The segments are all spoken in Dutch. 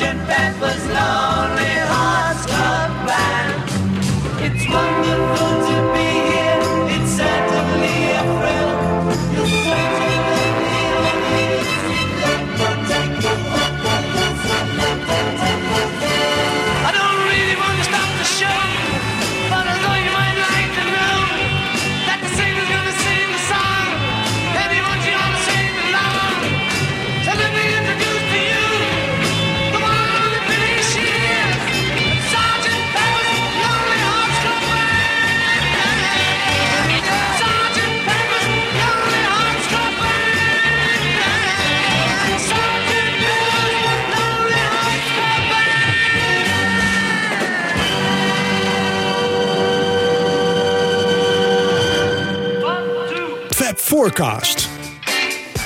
marching band was long.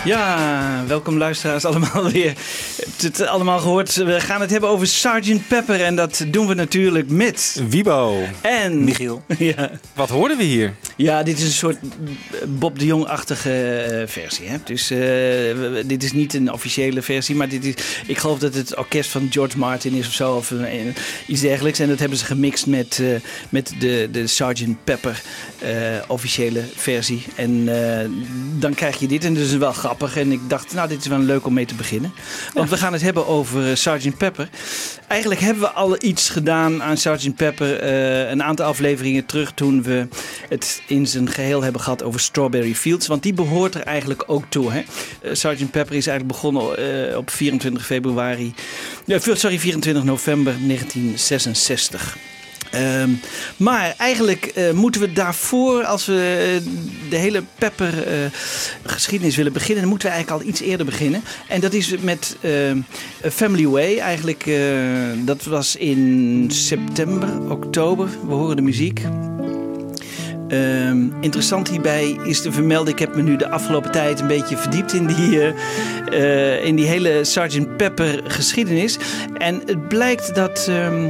Ja, welkom luisteraars allemaal weer. Je hebt het allemaal gehoord. We gaan het hebben over Sergeant Pepper. En dat doen we natuurlijk met... Wibo. En... Michiel. Ja, Wat hoorden we hier? Ja dit is een soort Bob de Jong-achtige eh, versie. Hè? Dus eh, dit is niet een officiële versie. Maar dit is, ik geloof dat het orkest van George Martin is of zo. Of een- iets dergelijks. En dat hebben ze gemixt met, eh, met de, de Sergeant Pepper officiële versie. En dan krijg je dit. En dat is wel grappig. En ik dacht, nou, dit is wel leuk om mee te beginnen. Want we gaan het hebben over Sergeant Pepper. Eigenlijk hebben we al iets gedaan aan Sergeant Pepper. een aantal afleveringen terug toen we het in zijn geheel hebben gehad over Strawberry Fields. Want die behoort er eigenlijk ook toe. Hè? Eh, Sergeant Pepper is eigenlijk begonnen eh, op 24 februari. Ja, sorry, 24 november 1966. Ehm, maar eigenlijk eh, moeten we daarvoor, als we eh, de hele Pepper eh, geschiedenis willen beginnen, moeten we eigenlijk al iets eerder beginnen. En dat is met Family Way. Eigenlijk, eh, dat was in september, oktober. We horen de muziek. Ehm, interessant hierbij is te vermelden, ik heb me nu de afgelopen tijd een beetje verdiept in die, eh, eh, in die hele Sgt. Pepper geschiedenis. En het blijkt dat ehm,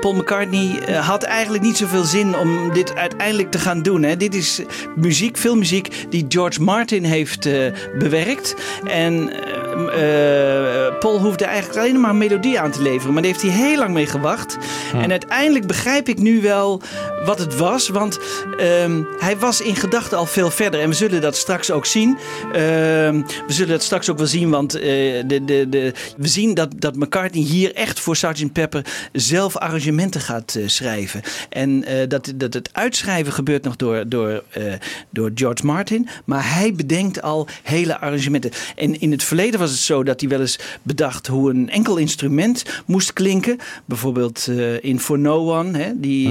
Paul McCartney eh, had eigenlijk niet zoveel zin om dit uiteindelijk te gaan doen. Hè. Dit is muziek, filmmuziek die George Martin heeft eh, bewerkt. En eh, Paul hoefde eigenlijk alleen maar een melodie aan te leveren. Maar daar heeft hij heel lang mee gewacht. En uiteindelijk begrijp ik nu wel wat het was. Want ehm, hij was in gedachten al veel verder. En we zullen dat straks ook zien. Ehm, we zullen dat straks ook wel zien. Want de, de, de, we zien dat, dat McCartney hier echt voor Sgt. Pepper zelf arrangementen gaat eh, schrijven. En eh, dat, dat het uitschrijven gebeurt nog door, door, eh, door George Martin. Maar hij bedenkt al hele arrangementen. En in het verleden was het zo dat hij wel eens bedacht hoe een enkel instrument moest klinken. Bijvoorbeeld in For No One, hè, die,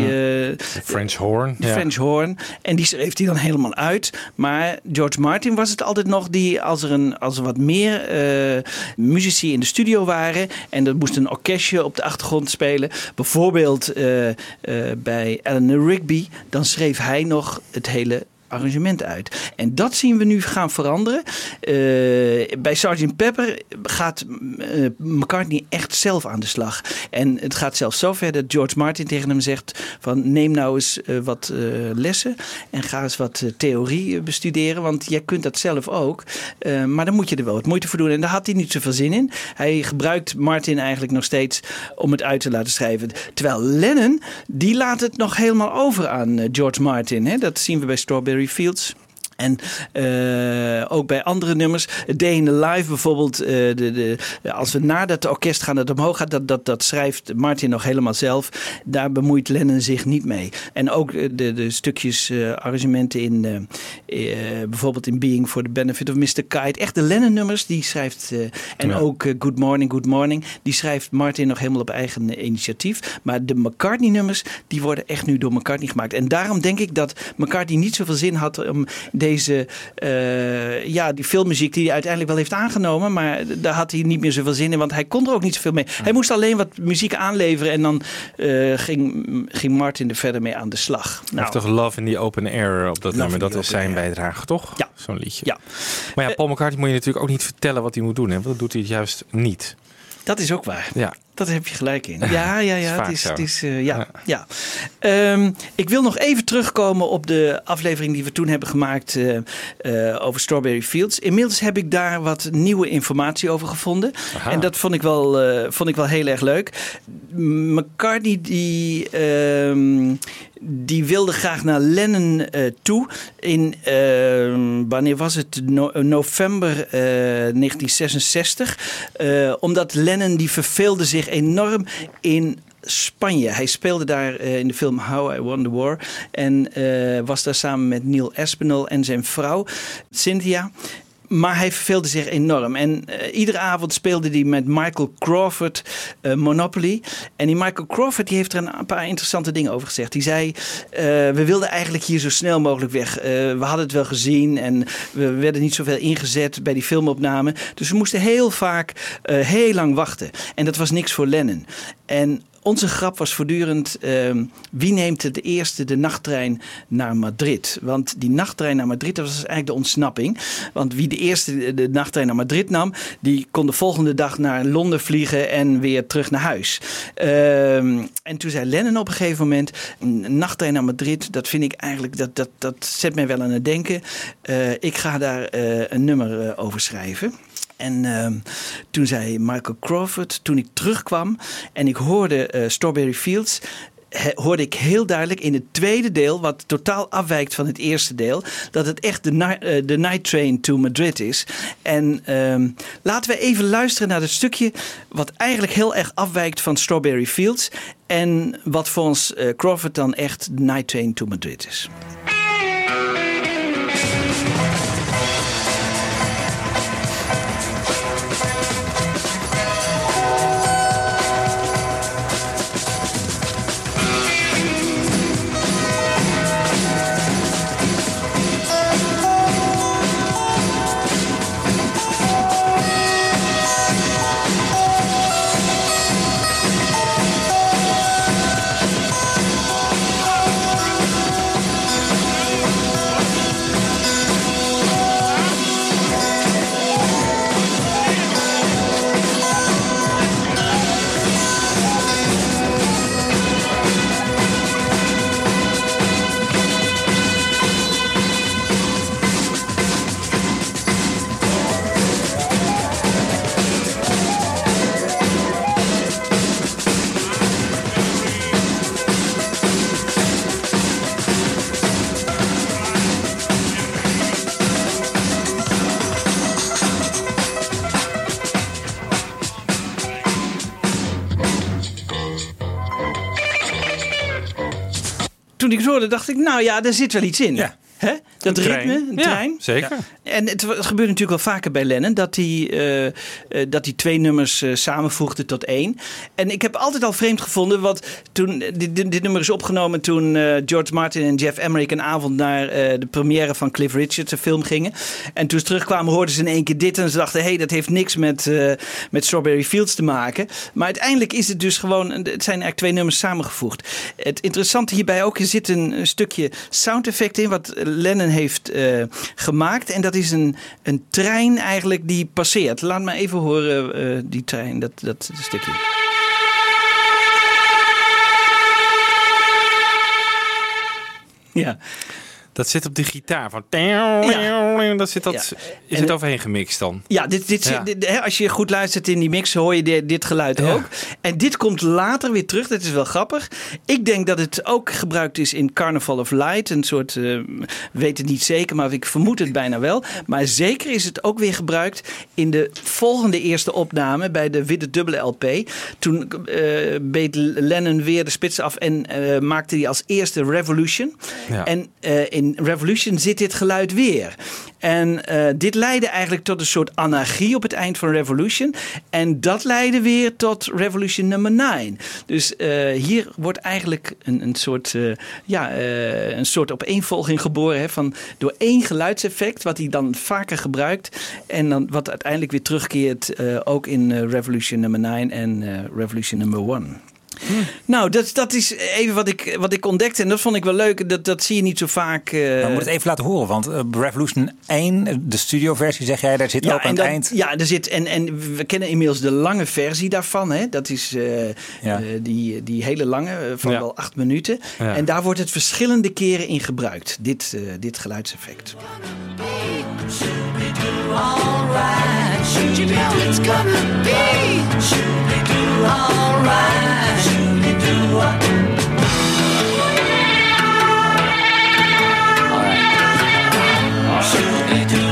French horn. de ja. French horn. En die schreef hij dan helemaal uit. Maar George Martin was het altijd nog die, als er, een, als er wat meer muzici in de studio waren. en er moest een orkestje op de achtergrond spelen. bijvoorbeeld eh, eh, bij Eleanor Rigby. dan schreef hij nog het hele arrangement uit. En dat zien we nu gaan veranderen. Eh, bij Sgt. Pepper gaat eh, McCartney echt zelf aan de slag. En het gaat zelfs zo ver dat George Martin tegen hem zegt van neem nou eens eh, wat lessen en ga eens wat theorie bestuderen, want jij kunt dat zelf ook. Maar dan moet je er wel wat moeite voor doen. En daar had hij niet zoveel zin in. Hij gebruikt Martin eigenlijk nog steeds om het uit te laten schrijven. Terwijl Lennon, die laat het nog helemaal over aan George Martin. Hè? Dat zien we bij Strawberry Fields. En eh, ook bij andere nummers. Day in the Life bijvoorbeeld. eh, de, de, als we nadat het orkest gaan dat omhoog gaat. Dat, dat, dat schrijft Martin nog helemaal zelf. Daar bemoeit Lennon zich niet mee. En ook eh, de, de stukjes arrangementen in bijvoorbeeld in Being for the Benefit of Mr. Kite. Echt de Lennon nummers die schrijft. en Ja. ook Good Morning, Good Morning. Die schrijft Martin nog helemaal op eigen initiatief. Maar de McCartney nummers die worden echt nu door McCartney gemaakt. En daarom denk ik dat McCartney niet zoveel zin had om deze, eh, ja, die filmmuziek die hij uiteindelijk wel heeft aangenomen. Maar daar had hij niet meer zoveel zin in, want hij kon er ook niet zoveel mee. Hij moest alleen wat muziek aanleveren en dan eh, ging, ging Martin er verder mee aan de slag. Heeft toch Love in the Open Air op dat Love nummer. Dat is zijn bijdrage, toch? Ja. Zo'n liedje. Ja, Maar ja, Paul McCartney moet je natuurlijk ook niet vertellen wat hij moet doen. Hè? Want dat doet hij juist niet. dat is ook waar. Ja. Dat heb je gelijk in. Ja, ja, ja. Het is, het is, eh, ja, Ja. Ehm, ik wil nog even terugkomen op de aflevering die we toen hebben gemaakt eh, eh, over Strawberry Fields. Inmiddels heb ik daar wat nieuwe informatie over gevonden. Aha. En dat vond ik, wel, vond ik wel heel erg leuk. McCartney die, ehm, die wilde graag naar Lennon toe. In, ehm, wanneer was het? No- november eh, 1966. Eh, omdat Lennon die verveelde zich enorm in Spanje. Hij speelde daar eh, in de film How I Won the War. En eh, was daar samen met Neil Aspinall en zijn vrouw Cynthia. Maar hij verveelde zich enorm. En eh, iedere avond speelde hij met Michael Crawford eh, Monopoly. En die Michael Crawford die heeft er een paar interessante dingen over gezegd. Die zei, eh, we wilden eigenlijk hier zo snel mogelijk weg. We hadden het wel gezien en we werden niet zoveel ingezet bij die filmopname. Dus we moesten heel vaak heel lang wachten. En dat was niks voor Lennon. En onze grap was voortdurend: ehm, wie neemt de eerste de nachttrein naar Madrid? Want die nachttrein naar Madrid dat was eigenlijk de ontsnapping. Want wie de eerste de- de nachttrein naar Madrid nam, die kon de volgende dag naar Londen vliegen en weer terug naar huis. Ehm, en toen zei Lennon op een gegeven moment: een nachttrein naar Madrid, dat vind ik eigenlijk, dat, dat, dat zet mij wel aan het denken. Eh, ik ga daar eh, een nummer eh, over schrijven. En ehm, toen zei Michael Crawford, toen ik terugkwam en ik hoorde eh, Strawberry Fields, hoorde ik heel duidelijk in het tweede deel, wat totaal afwijkt van het eerste deel, dat het echt de, eh, de Night Train to Madrid is. En ehm, laten we even luisteren naar het stukje wat eigenlijk heel erg afwijkt van Strawberry Fields en wat voor ons eh, Crawford dan echt Night Train to Madrid is. Hoorde, dacht ik, nou ja, daar zit wel iets in. Ja. Hè? Dat ritme, een Ja, trein. zeker. En het, gebeurt natuurlijk wel vaker bij Lennon dat hij, eh, eh, dat hij twee nummers eh, samenvoegde tot één. En ik heb altijd al vreemd gevonden, want toen, dit, nummer is opgenomen toen George Martin en Jeff Emmerich een avond naar de première van Cliff Richards, een film, gingen. En toen ze terugkwamen hoorden ze in één keer dit en ze dachten, hé, hey, dat heeft niks met, met Strawberry Fields te maken. Maar uiteindelijk is het dus gewoon, het zijn eigenlijk twee nummers samengevoegd. Het interessante hierbij ook, er zit een, stukje sound effect in wat Lennon heeft gemaakt. En dat is een, een trein eigenlijk die passeert. Laat me even horen, eh, die trein, dat, dat stukje. Ja, Dat zit op de gitaar. Van Dat zit dat, Ja. Is En- het overheen gemixt dan? ja, dit, dit, Ja. dit- hè, als je goed luistert in die mix hoor je dit, dit geluid Ja. ook. En dit komt later weer terug, dat is wel grappig. Ik denk dat het ook gebruikt is in Carnival of Light. Een soort, eh, weet het niet zeker, maar ik vermoed het bijna wel. Maar zeker is het ook weer gebruikt in de volgende eerste opname bij de witte dubbele LP. Toen eh, beet Lennon weer de spits af en eh, maakte hij als eerste Revolution. Ja. En eh, in Revolution zit dit geluid weer. En eh, dit leidde eigenlijk tot een soort anarchie op het eind van Revolution. En dat leidde weer tot Revolution nummer 9. Dus eh, hier wordt eigenlijk een, een, soort, eh, ja, een soort opeenvolging geboren hè, van door één geluidseffect, wat hij dan vaker gebruikt. En dan wat uiteindelijk weer terugkeert ook in Revolution nummer 9 en Revolution nummer 1. Nou, dat, dat is even wat ik, wat ik ontdekte. En dat vond ik wel leuk. Dat, dat zie je niet zo vaak. eh, Nou, we moeten het even laten horen, want eh, Revolution 1, de studioversie zeg jij, daar zit ook aan het eind. Ja, er zit, en, en we kennen inmiddels de lange versie daarvan. Hè? Dat is eh, Ja. eh, die, die hele lange, van Ja. wel acht minuten. Ja. En daar wordt het verschillende keren in gebruikt, dit, eh, dit geluidseffect. Should Should alright? Should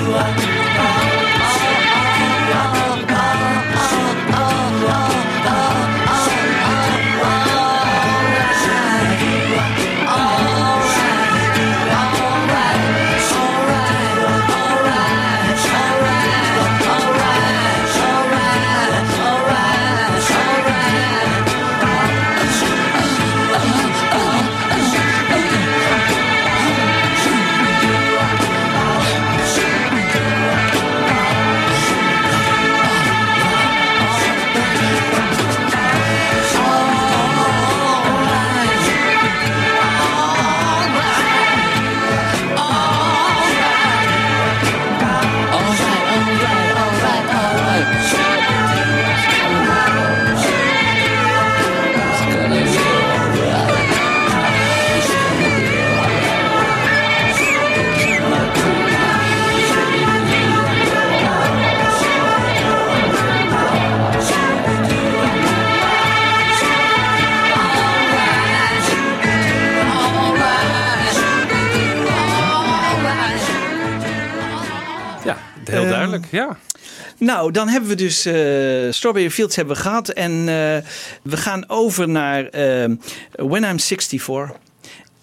Ja. Nou, dan hebben we dus eh, Strawberry Fields hebben we gehad. En eh, we gaan over naar eh, When I'm 64.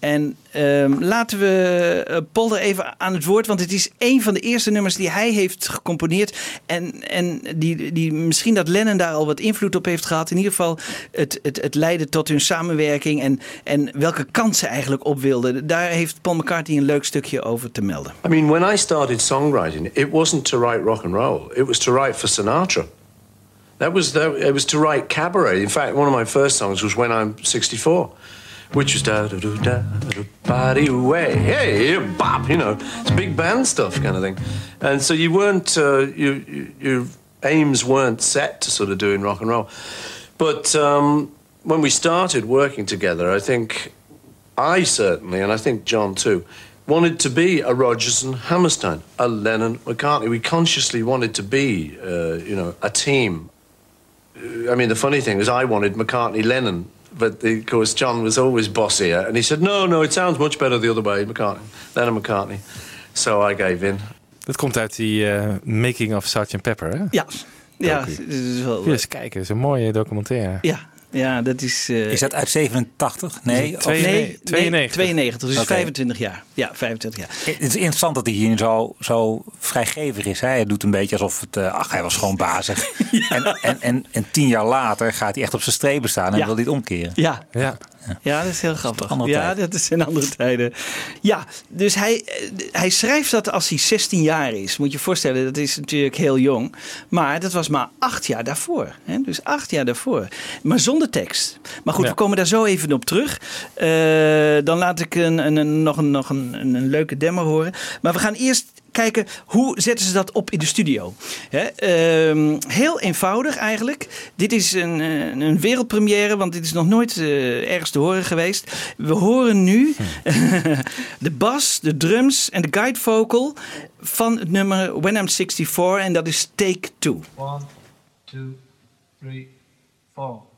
En ehm, laten we eh, Polder even aan het woord, want het is een van de eerste nummers die hij heeft gecomponeerd. En, en die, die misschien dat Lennon daar al wat invloed op heeft gehad. In ieder geval, het, het, het leidde tot hun samenwerking en, en welke kansen eigenlijk op wilden. Daar heeft Paul McCartney een leuk stukje over te melden. I mean, when I started songwriting, it wasn't to write rock and roll. It was to write for Sinatra. That was that, it was to write cabaret. In fact, one of my first songs was "When I'm 64," which is da da da da da body way hey bop. You know, it's big band stuff kind of thing. And so you weren't uh, you, you, your aims weren't set to sort of doing rock and roll. But um, when we started working together, I think I certainly, and I think John too, wanted to be a Rodgers and Hammerstein, a Lennon McCartney. We consciously wanted to be, uh, you know, a team. I mean, the funny thing is, I wanted McCartney Lennon, but the, of course John was always bossier, and he said, "No, no, it sounds much better the other way, McCartney, Lennon McCartney." So I gave in. Dat komt uit die eh, Making of Sgt. Pepper, hè? Ja, ja, Oké. het is wel, eens kijken, dat is een mooie documentaire. ja. Ja, dat is... eh, Is dat uit 87? Nee. of- Twee- Nee, Nee, nee, 92. 92, dus Oké. 25 jaar. Ja, 25 jaar. Het is interessant dat hij hier zo, zo vrijgevig is. Hè? Hij doet een beetje alsof het. eh, ach, hij was gewoon bazig. En, en, en, en tien jaar later gaat hij echt op zijn strepen staan en Ja. wil dit omkeren. Ja, Ja. Ja, dat is heel grappig. Ja, dat is in andere tijden. Ja, dus hij, eh, hij schrijft dat als hij 16 jaar is. Moet je je voorstellen, dat is natuurlijk heel jong. Maar dat was maar acht jaar daarvoor. Hè? Dus acht jaar daarvoor. Maar zonder tekst. Maar goed, Ja. we komen daar zo even op terug. Eh, dan laat ik een, een, nog, een, nog een, een, een leuke demo horen. Maar we gaan eerst kijken hoe zetten ze dat op in de studio. Ehm, heel eenvoudig eigenlijk. Dit is een, een wereldpremière, want dit is nog nooit eh, ergens te horen geweest. We horen nu hm. de bas, de drums en de guide vocal van het nummer When I'm 64 en dat is Take 2. 1, 2, 3, 4.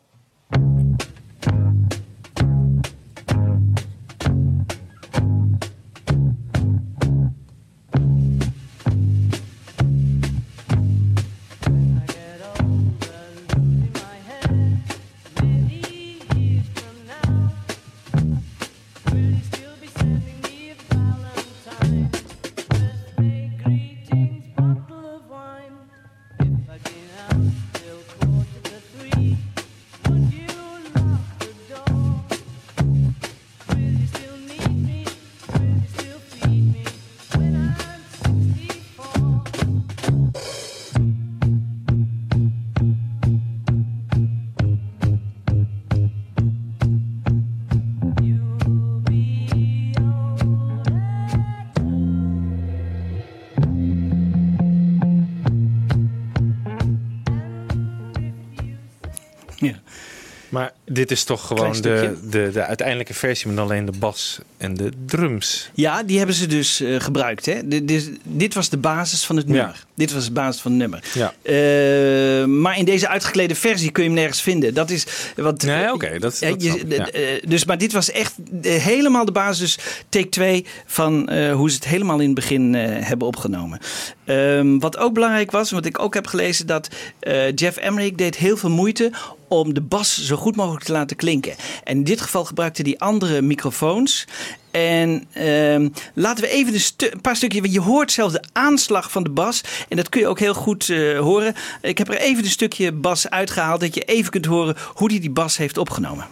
Maar dit is toch gewoon de, de, de uiteindelijke versie met alleen de bas en de drums. Ja, die hebben ze dus eh, gebruikt. Hè? Dit, dit, dit was de basis van het Ja. nummer. Dit was de basis van het nummer. Ja. Eh, maar in deze uitgeklede versie kun je hem nergens vinden. Dat is wat. Nee, oké, dat- Ja, dat je- ja. eh, dus, maar dit was echt eh, helemaal de basis. Dus take 2 van eh, hoe ze het helemaal in het begin eh, hebben opgenomen. Ehm, wat ook belangrijk was, wat ik ook heb gelezen, dat eh, Jeff Emmerich deed heel veel moeite om de bas zo goed mogelijk te laten klinken. En in dit geval gebruikte hij andere microfoons. En ehm, laten we even een, paar stukjes. Je hoort zelfs de aanslag van de bas. En dat kun je ook heel goed eh, horen. Ik heb er even een stukje bas uitgehaald. Dat je even kunt horen hoe hij die bas heeft opgenomen.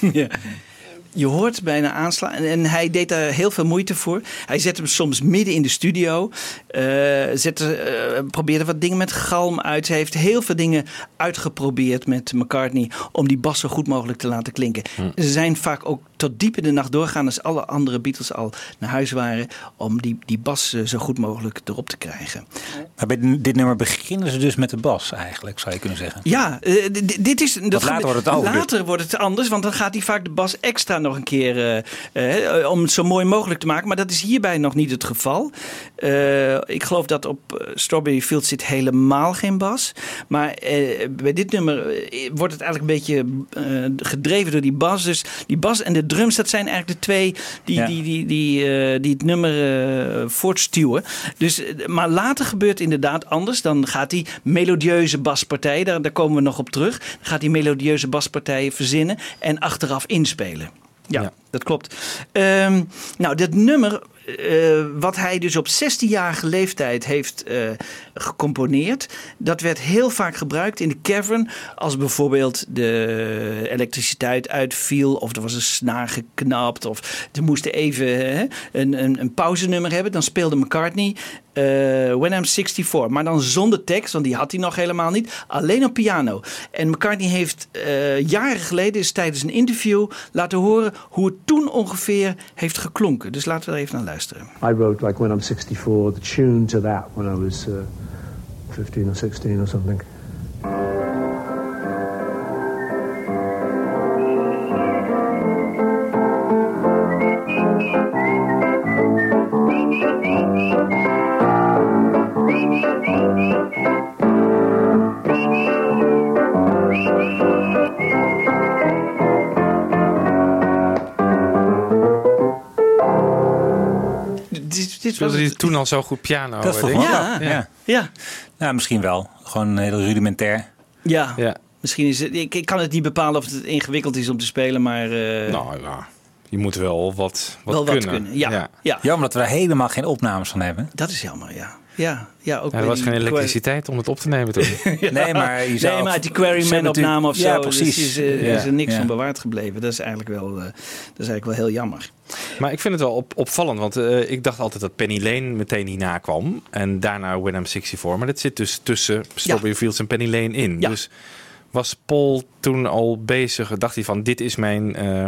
ja. Je hoort bijna aanslaan. En, hij deed daar heel veel moeite voor. Hij zette hem soms midden in de studio. Eh, zette, eh, probeerde wat dingen met galm uit. Hij heeft heel veel dingen uitgeprobeerd met McCartney. om die bas zo goed mogelijk te laten klinken. Ze zijn vaak ook tot diep in de nacht doorgaan. als alle andere Beatles al naar huis waren. om die, die bas eh, zo goed mogelijk erop te krijgen. Maar bij dit nummer beginnen ze dus met de bas eigenlijk, zou je kunnen zeggen. Ja, eh, dit is. Dat later wordt het anders. Later wordt het anders, want dan gaat hij vaak de bas extra nog een keer. eh, om het zo mooi mogelijk te maken. Maar dat is hierbij nog niet het geval. Ik geloof dat op Strawberry Field zit helemaal geen bas. Maar bij dit nummer wordt het eigenlijk een beetje gedreven door die bas. Dus die bas en de drums, dat zijn eigenlijk de twee die, Ja. die, die, die, eh, die het nummer eh, voortstuwen. Dus, eh, maar later gebeurt inderdaad anders. Dan gaat die melodieuze baspartij, daar, daar komen we nog op terug. Dan gaat die melodieuze baspartijen verzinnen en achteraf inspelen. Ja, Ja. dat klopt. Ehm, nou, dat nummer eh, wat hij dus op 16-jarige leeftijd heeft eh, gecomponeerd, dat werd heel vaak gebruikt in de cavern. Als bijvoorbeeld de elektriciteit uitviel, of er was een snaar geknapt, of ze moesten even hè, een, een, een pauzenummer hebben. Dan speelde McCartney When I'm 64, maar dan zonder tekst, want die had hij nog helemaal niet. Alleen op piano. En McCartney heeft eh, jaren geleden, is tijdens een interview, laten horen hoe het toen ongeveer heeft geklonken. Dus laten we er even naar luisteren. I wrote like when I'm 64, the tune to that when I was uh, 15 or 16 or something. Dit, was hij toen al zo goed piano? Dat denk. Ja. Ja. Ja, ja, misschien wel. Gewoon heel rudimentair. ja. Ja. Misschien is het. Ik, ik kan het niet bepalen of het ingewikkeld is om te spelen, maar. eh, Nou ja, je moet wel wat, wat wel wat kunnen. kunnen. Ja, ja. ja. Jammer dat we daar helemaal geen opnames van hebben. dat is jammer, ja. Ja, ja ook Ja, er was geen elektriciteit om het op te nemen toen. Nee, maar je zou Nee, maar uit die Quarryman-opname of zo. Ja, dus precies. is, eh, Ja, is er niks ja. van bewaard gebleven. Dat is eigenlijk wel, eh, dat is eigenlijk wel heel jammer. Maar ik vind het wel op, opvallend, want eh, ik dacht altijd dat Penny Lane meteen hierna kwam. En daarna When I'm 64. Maar dat zit dus tussen Strawberry Fields en Penny Lane in. Ja. Dus was Paul toen al bezig? Dacht hij van, dit is mijn, eh,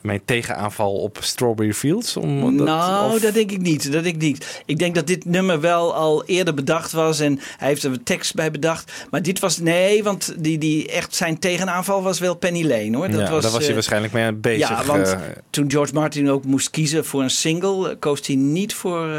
mijn tegenaanval op Strawberry Fields? Om dat, nou, of- dat denk ik niet. Dat denk ik niet. Ik denk dat dit nummer wel al eerder bedacht was en hij heeft er een tekst bij bedacht. Maar dit was nee, want die, die echt zijn tegenaanval was wel Penny Lane hoor. Dat ja, was, daar was hij eh, waarschijnlijk mee bezig. Ja, want eh, toen George Martin ook moest kiezen voor een single, eh, koos hij niet voor eh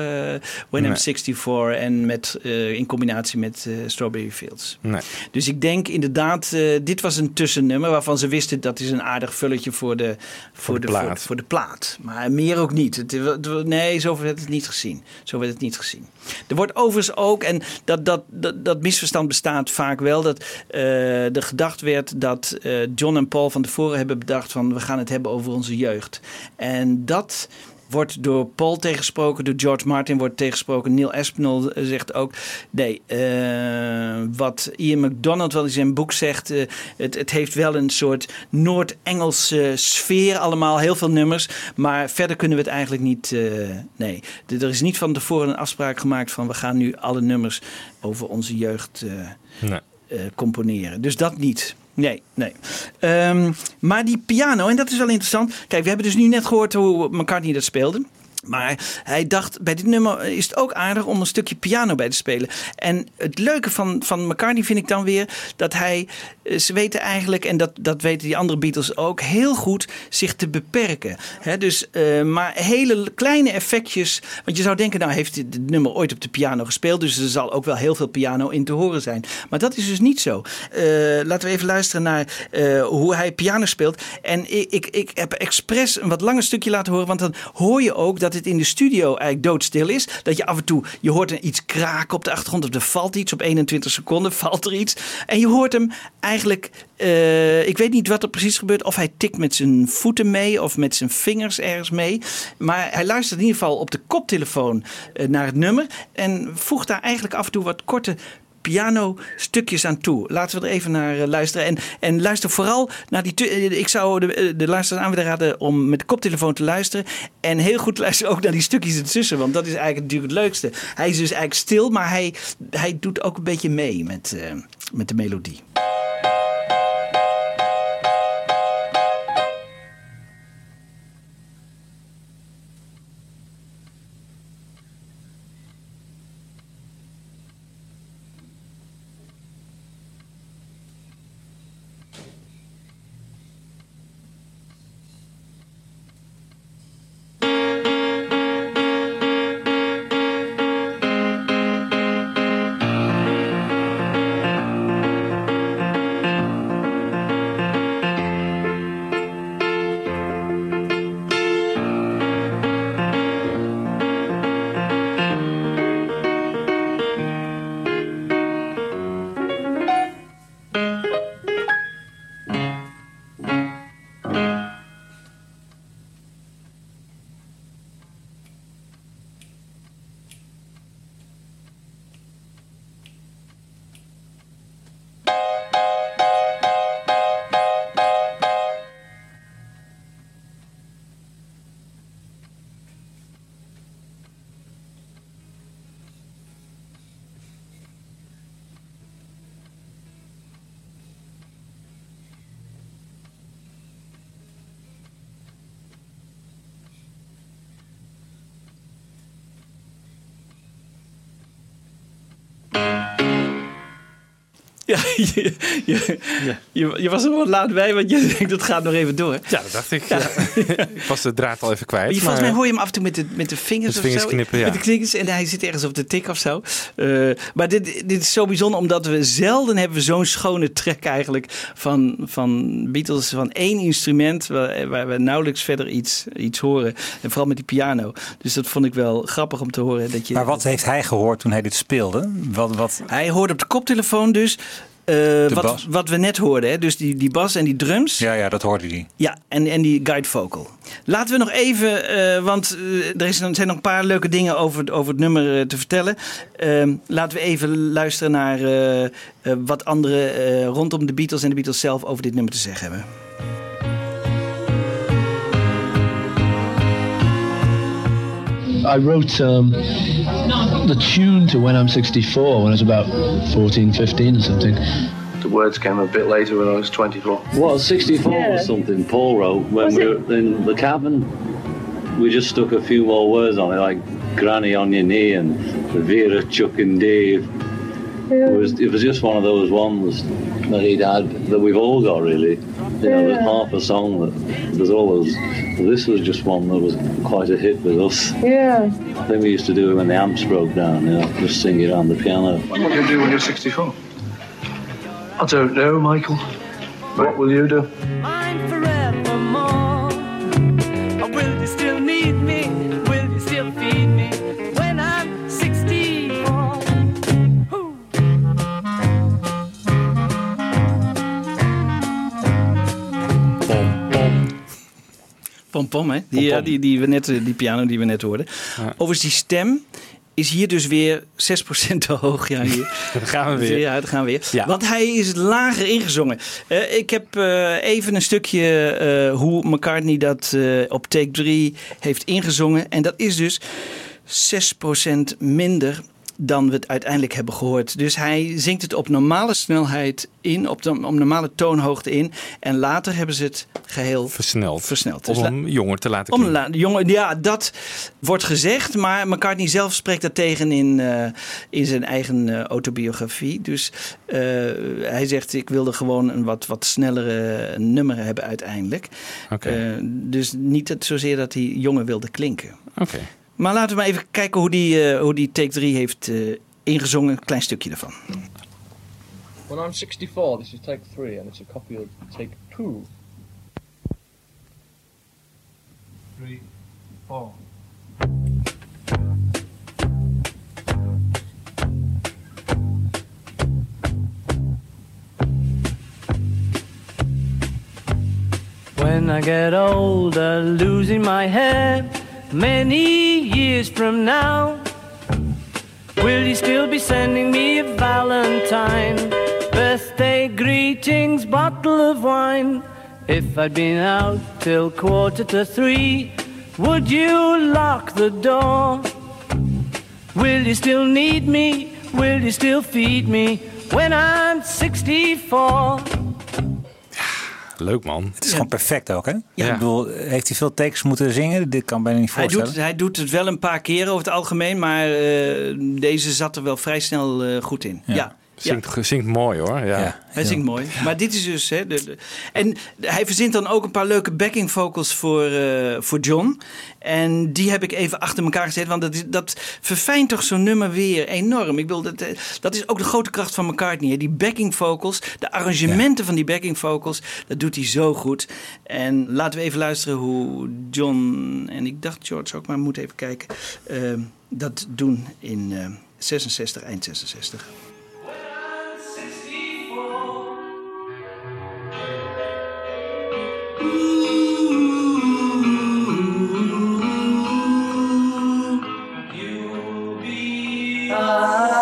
When I'm Nee. 64 en met, in combinatie met Strawberry Fields. nee. Dus ik denk inderdaad, dit was een tussennummer waarvan ze wisten dat is een aardig vulletje voor de, voor de de, voor, plaat. voor de plaat. Maar meer ook niet. Het, nee, zo werd het niet gezien. Zo werd het niet gezien. Er wordt overigens ook, en dat, dat, dat, dat misverstand bestaat vaak wel, dat eh, er gedacht werd dat eh, John en Paul van tevoren hebben bedacht van we gaan het hebben over onze jeugd. En dat wordt door Paul tegensproken, door George Martin wordt tegensproken. Neil Aspinall eh, zegt ook, nee, eh, wat Ian McDonald wel in zijn boek zegt, eh, het, het heeft wel een soort Noord-Engelse sfeer allemaal, heel veel nummers. Maar verder kunnen we het eigenlijk niet, eh, nee. Er is niet van tevoren een afspraak gemaakt van we gaan nu alle nummers over onze jeugd nee. componeren. Dus dat niet. Nee, nee. Ehm, maar die piano, en dat is wel interessant. Kijk, we hebben dus nu net gehoord hoe McCartney dat speelde. Maar hij dacht, bij dit nummer is het ook aardig om een stukje piano bij te spelen. En het leuke van, van McCartney vind ik dan weer dat hij, eh, ze weten eigenlijk, en dat, dat weten die andere Beatles ook, heel goed zich te beperken. Dus, eh, maar hele kleine effectjes, want je zou denken, nou heeft dit nummer ooit op de piano gespeeld, dus er zal ook wel heel veel piano in te horen zijn. Maar dat is dus niet zo. Eh, laten we even luisteren naar hoe hij piano speelt. En ik, ik, ik heb expres een wat langer stukje laten horen, want dan hoor je ook dat het in de studio eigenlijk doodstil is. Dat je af en toe, je hoort er iets kraken op de achtergrond of er valt iets. Op 21 seconden valt er iets. En je hoort hem eigenlijk, eh, ik weet niet wat er precies gebeurt. Of hij tikt met zijn voeten mee of met zijn vingers ergens mee. Maar hij luistert in ieder geval op de koptelefoon eh, naar het nummer. En voegt daar eigenlijk af en toe wat korte piano stukjes aan toe. Laten we er even naar eh, luisteren. En, en luister vooral naar die... eh, Ik zou de, eh, de aan willen raden om met de koptelefoon te luisteren. En heel goed luisteren ook naar die stukjes ertussen. Want dat is eigenlijk natuurlijk het leukste. Hij is dus eigenlijk stil, maar hij, hij doet ook een beetje mee met, met de melodie. Ja, je, je, je, je was er wel laat bij, want je denkt dat gaat nog even door. Ja, dat dacht ik. Ja. ik was de draad al even kwijt. Maar je, volgens mij hoor je hem af en toe met de, met de vingers Met de vingers of zo. knippen, ja. Met de vingers en hij zit ergens op de tik of zo. Eh, maar dit, dit is zo bijzonder, omdat we zelden hebben we zo'n schone track eigenlijk van, van Beatles. Van één instrument waar, waar we nauwelijks verder iets, iets horen. En vooral met die piano. Dus dat vond ik wel grappig om te horen. Dat je, Maar wat heeft hij gehoord toen hij dit speelde? Wat, wat, Hij hoorde op de koptelefoon dus... eh, wat, bas. wat we net hoorden, hè? dus die, die bas en die drums. ja, ja, dat hoorde hij. Ja, en, en die guide vocal. Laten we nog even, eh, want eh, er, is, er zijn nog een paar leuke dingen over, over het nummer te vertellen. Ehm, laten we even luisteren naar wat anderen eh, rondom de Beatles en de Beatles zelf over dit nummer te zeggen hebben. I wrote um, the tune to When I'm 64 when I was about 14, 15 or something. The words came a bit later when I was 24. Well, 64 was something Paul wrote when we were in the cabin. We just stuck a few more words on it, like Granny on your knee and Vera, Chuck and Dave. It, was, it was just one of those ones that he'd had that we've all got, really. You know, there's half a song that there's always. This was just one that was quite a hit with us. Yeah. I think we used to do it when the amps broke down, you know, just sing it on the piano. What will you do when you're 64? I don't know, Michael. What will you do? Pom Pom, hè? Die, ja, die, die, we net, eh, die piano die we net hoorden. Overigens, die stem is hier dus weer 6% te hoog. Ja, hier. Gaan we weer. Ja, dat gaan we weer. Ja. Want hij is lager ingezongen. Eh, ik heb eh, even een stukje eh, hoe McCartney dat eh, op take 3 heeft ingezongen. En dat is dus 6% minder dan we het uiteindelijk hebben gehoord. Dus hij zingt het op normale snelheid in, op, de, op normale toonhoogte in. En later hebben ze het geheel Versneld. versneld. Dus Om hem jonger te laten om klinken. la- jongen, ja, dat wordt gezegd, maar McCartney zelf spreekt dat tegen in, eh, in zijn eigen eh, autobiografie. Dus eh, hij zegt: Ik wilde gewoon een wat, wat snellere nummer hebben uiteindelijk. Dus niet het zozeer dat hij jonger wilde klinken. Oké. Maar laten we maar even kijken hoe die, eh, hoe die Take 3 heeft eh, ingezongen. Een klein stukje daarvan. When I'm 64, this is take three, and it's a copy of take two. Three, four. When I get older, losing my head many years from now, will you still be sending me a valentine? Birthday greetings, bottle of wine. If I'd been out till quarter to three, would you lock the door? Will you still need me? Will you still feed me when I'm 64? Leuk man. Het is gewoon perfect ook, hè? Ja. Ik bedoel, heeft hij veel tekst moeten zingen? Dit kan bijna niet Hij voorstellen. doet, hij doet het wel een paar keren over het algemeen, maar eh, deze zat er wel vrij snel eh, goed in. Ja. Ja. Zingt, zingt mooi hoor. Ja. Ja. Hij zingt mooi. Maar dit is dus. Hè, de, de- en hij verzint dan ook een paar leuke backing vocals voor, eh, voor John. En die heb ik even achter elkaar gezet. Want dat, dat verfijnt toch zo'n nummer weer enorm. Ik bedoel, dat, eh, dat is ook de grote kracht van McCartney. Hè. Die backing vocals, de arrangementen van die backing vocals. Dat doet hij zo goed. En laten we even luisteren hoe John. En ik dacht George ook, maar we moeten even kijken. eh, dat doen in eh, 66, eind 66. We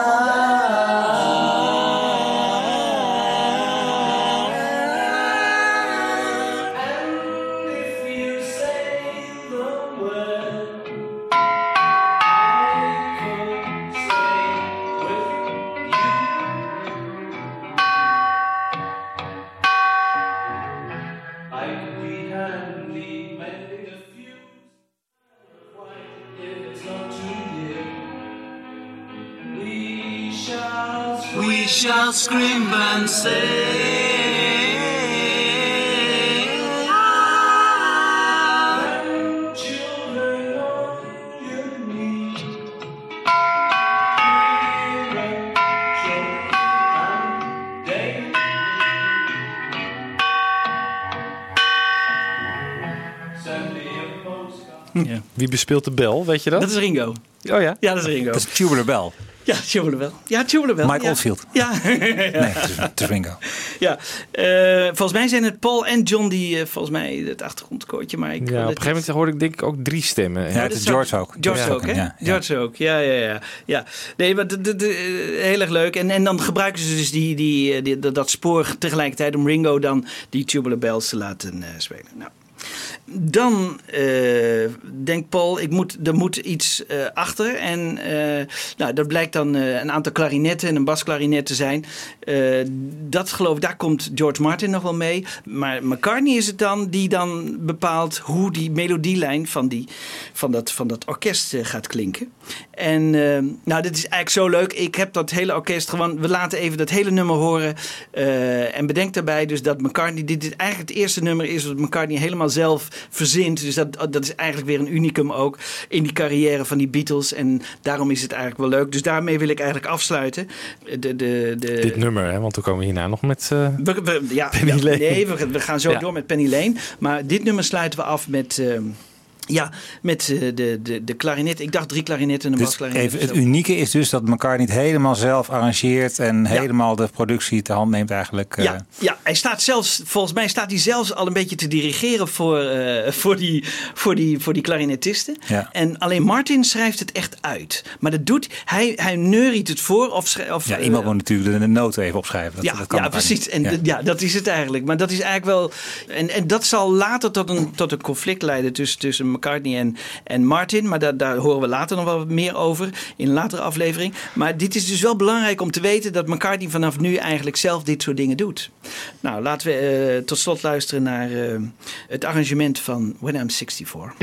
Wie bespeelt de bel, weet je dat? Dat is Ringo. Oh ja? Ja, dat is Ringo. Dat is Tubular Bell. Ja, Tubular Bell. Ja, Tubular Bell. Mike ja. Oldfield. Ja. Nee, het is, Ringo. ja. Eh, volgens mij zijn het Paul en John die eh, volgens mij het achtergrondkoortje. Maar ik, Ja, op een gegeven moment hoorde ik denk ik ook drie stemmen. Ja, het dat is George ook. George Ja. ook, hè? Ja, ja. George ook, ja, ja, ja. ja. Nee, maar de, de, de- heel erg leuk. En, en dan gebruiken ze dus die, die, eh, die, dat, dat spoor tegelijkertijd om Ringo dan die Tubular Bells te laten eh, spelen. Nou. Dan eh, denkt Paul, ik moet, er moet iets eh, achter. En eh, nou, dat blijkt dan een aantal klarinetten en een basklarinet te zijn. Dat geloof ik, daar komt George Martin nog wel mee. Maar McCartney is het dan die dan bepaalt hoe die melodielijn van, die, van, dat, van dat orkest gaat klinken. En eh, nou, dit is eigenlijk zo leuk. Ik heb dat hele orkest gewoon. We laten even dat hele nummer horen. Eh, en bedenk daarbij dus dat McCartney. Dit, dit eigenlijk het eerste nummer is wat McCartney helemaal zelf verzint. Dus dat, dat is eigenlijk weer een unicum ook in die carrière van die Beatles. En daarom is het eigenlijk wel leuk. Dus daarmee wil ik eigenlijk afsluiten. De, de, de, Dit nummer, hè? want toen komen we hierna nog met... eh, we, we- ja, Penny ja, Lane. Nee, we, we gaan zo Ja. door met Penny Lane. Maar dit nummer sluiten we af met. Ja, met eh, de, de, de klarinet. Ik dacht drie klarinetten en een Dus basklarinet. even, het unieke is dus dat McCartney het helemaal zelf arrangeert en helemaal de productie te hand neemt eigenlijk. eh. Ja, ja, hij staat zelfs, volgens mij staat hij zelfs al een beetje te dirigeren voor, eh, voor, die, voor, die, voor die klarinetisten. Ja. En alleen Martin schrijft het echt uit. Maar dat doet hij, hij neuriet het voor. Of, of, Ja, iemand moet natuurlijk de, noten even opschrijven. Dat, ja, dat kan ja elkaar precies. niet. En Ja. ja. dat is het eigenlijk. Maar dat is eigenlijk wel. En, en dat zal later tot een, tot een conflict leiden tussen, tussen McCartney en, en Martin. Maar daar, daar horen we later nog wel meer over in een latere aflevering. Maar dit is dus wel belangrijk om te weten dat McCartney vanaf nu eigenlijk zelf dit soort dingen doet. Nou, laten we eh, tot slot luisteren naar eh, het arrangement van When I'm 64.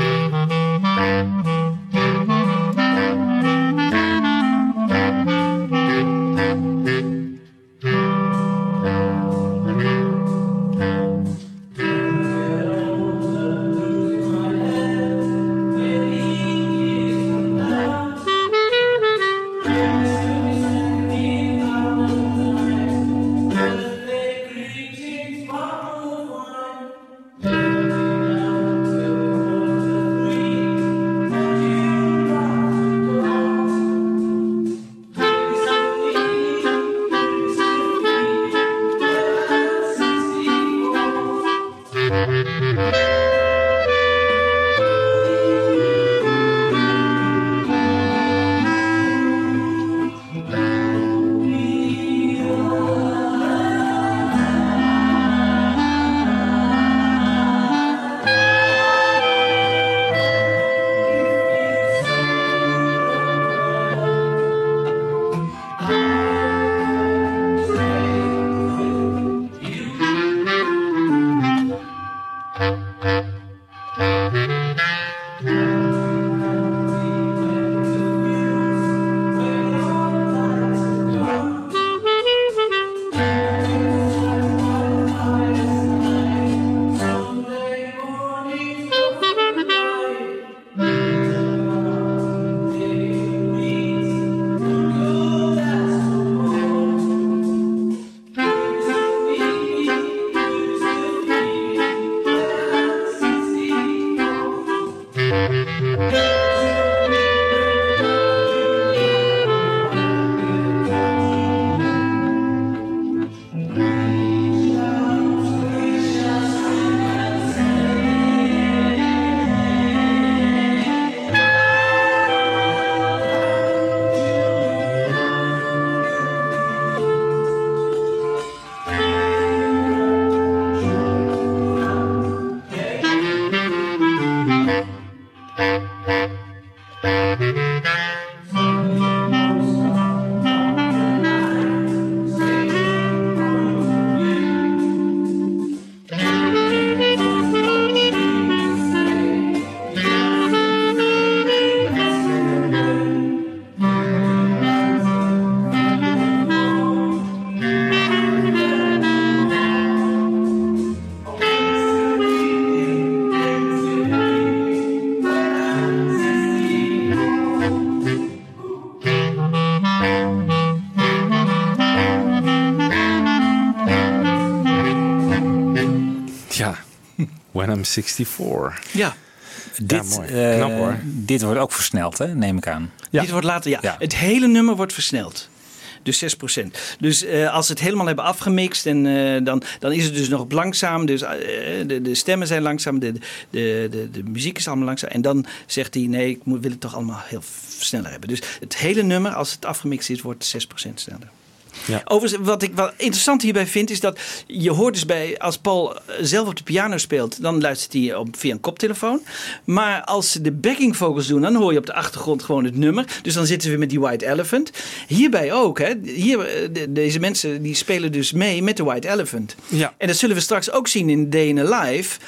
64. Ja. Dit, eh, Knap, hoor. dit wordt ook versneld, hè? neem ik aan. Dit wordt later, ja. Het hele nummer wordt versneld. Dus 6%. Dus eh, als ze het helemaal hebben afgemixt, en, eh, dan, dan is het dus nog langzaam. Dus, de, de, stemmen zijn langzaam, de, de, de, muziek is allemaal langzaam. En dan zegt hij: nee, ik moet, wil het toch allemaal heel sneller hebben. Dus het hele nummer, als het afgemixt is, wordt 6% sneller. Ja. Overigens, wat ik wel interessant hierbij vind, is dat je hoort dus bij, als Paul zelf op de piano speelt, dan luistert hij op, via een koptelefoon. Maar als ze de backing vocals doen, dan hoor je op de achtergrond gewoon het nummer. Dus dan zitten we met die White Elephant. Hierbij ook, hè. Hier, eh, de- deze mensen die spelen dus mee met de White Elephant. Ja. En dat zullen we straks ook zien in DN Live.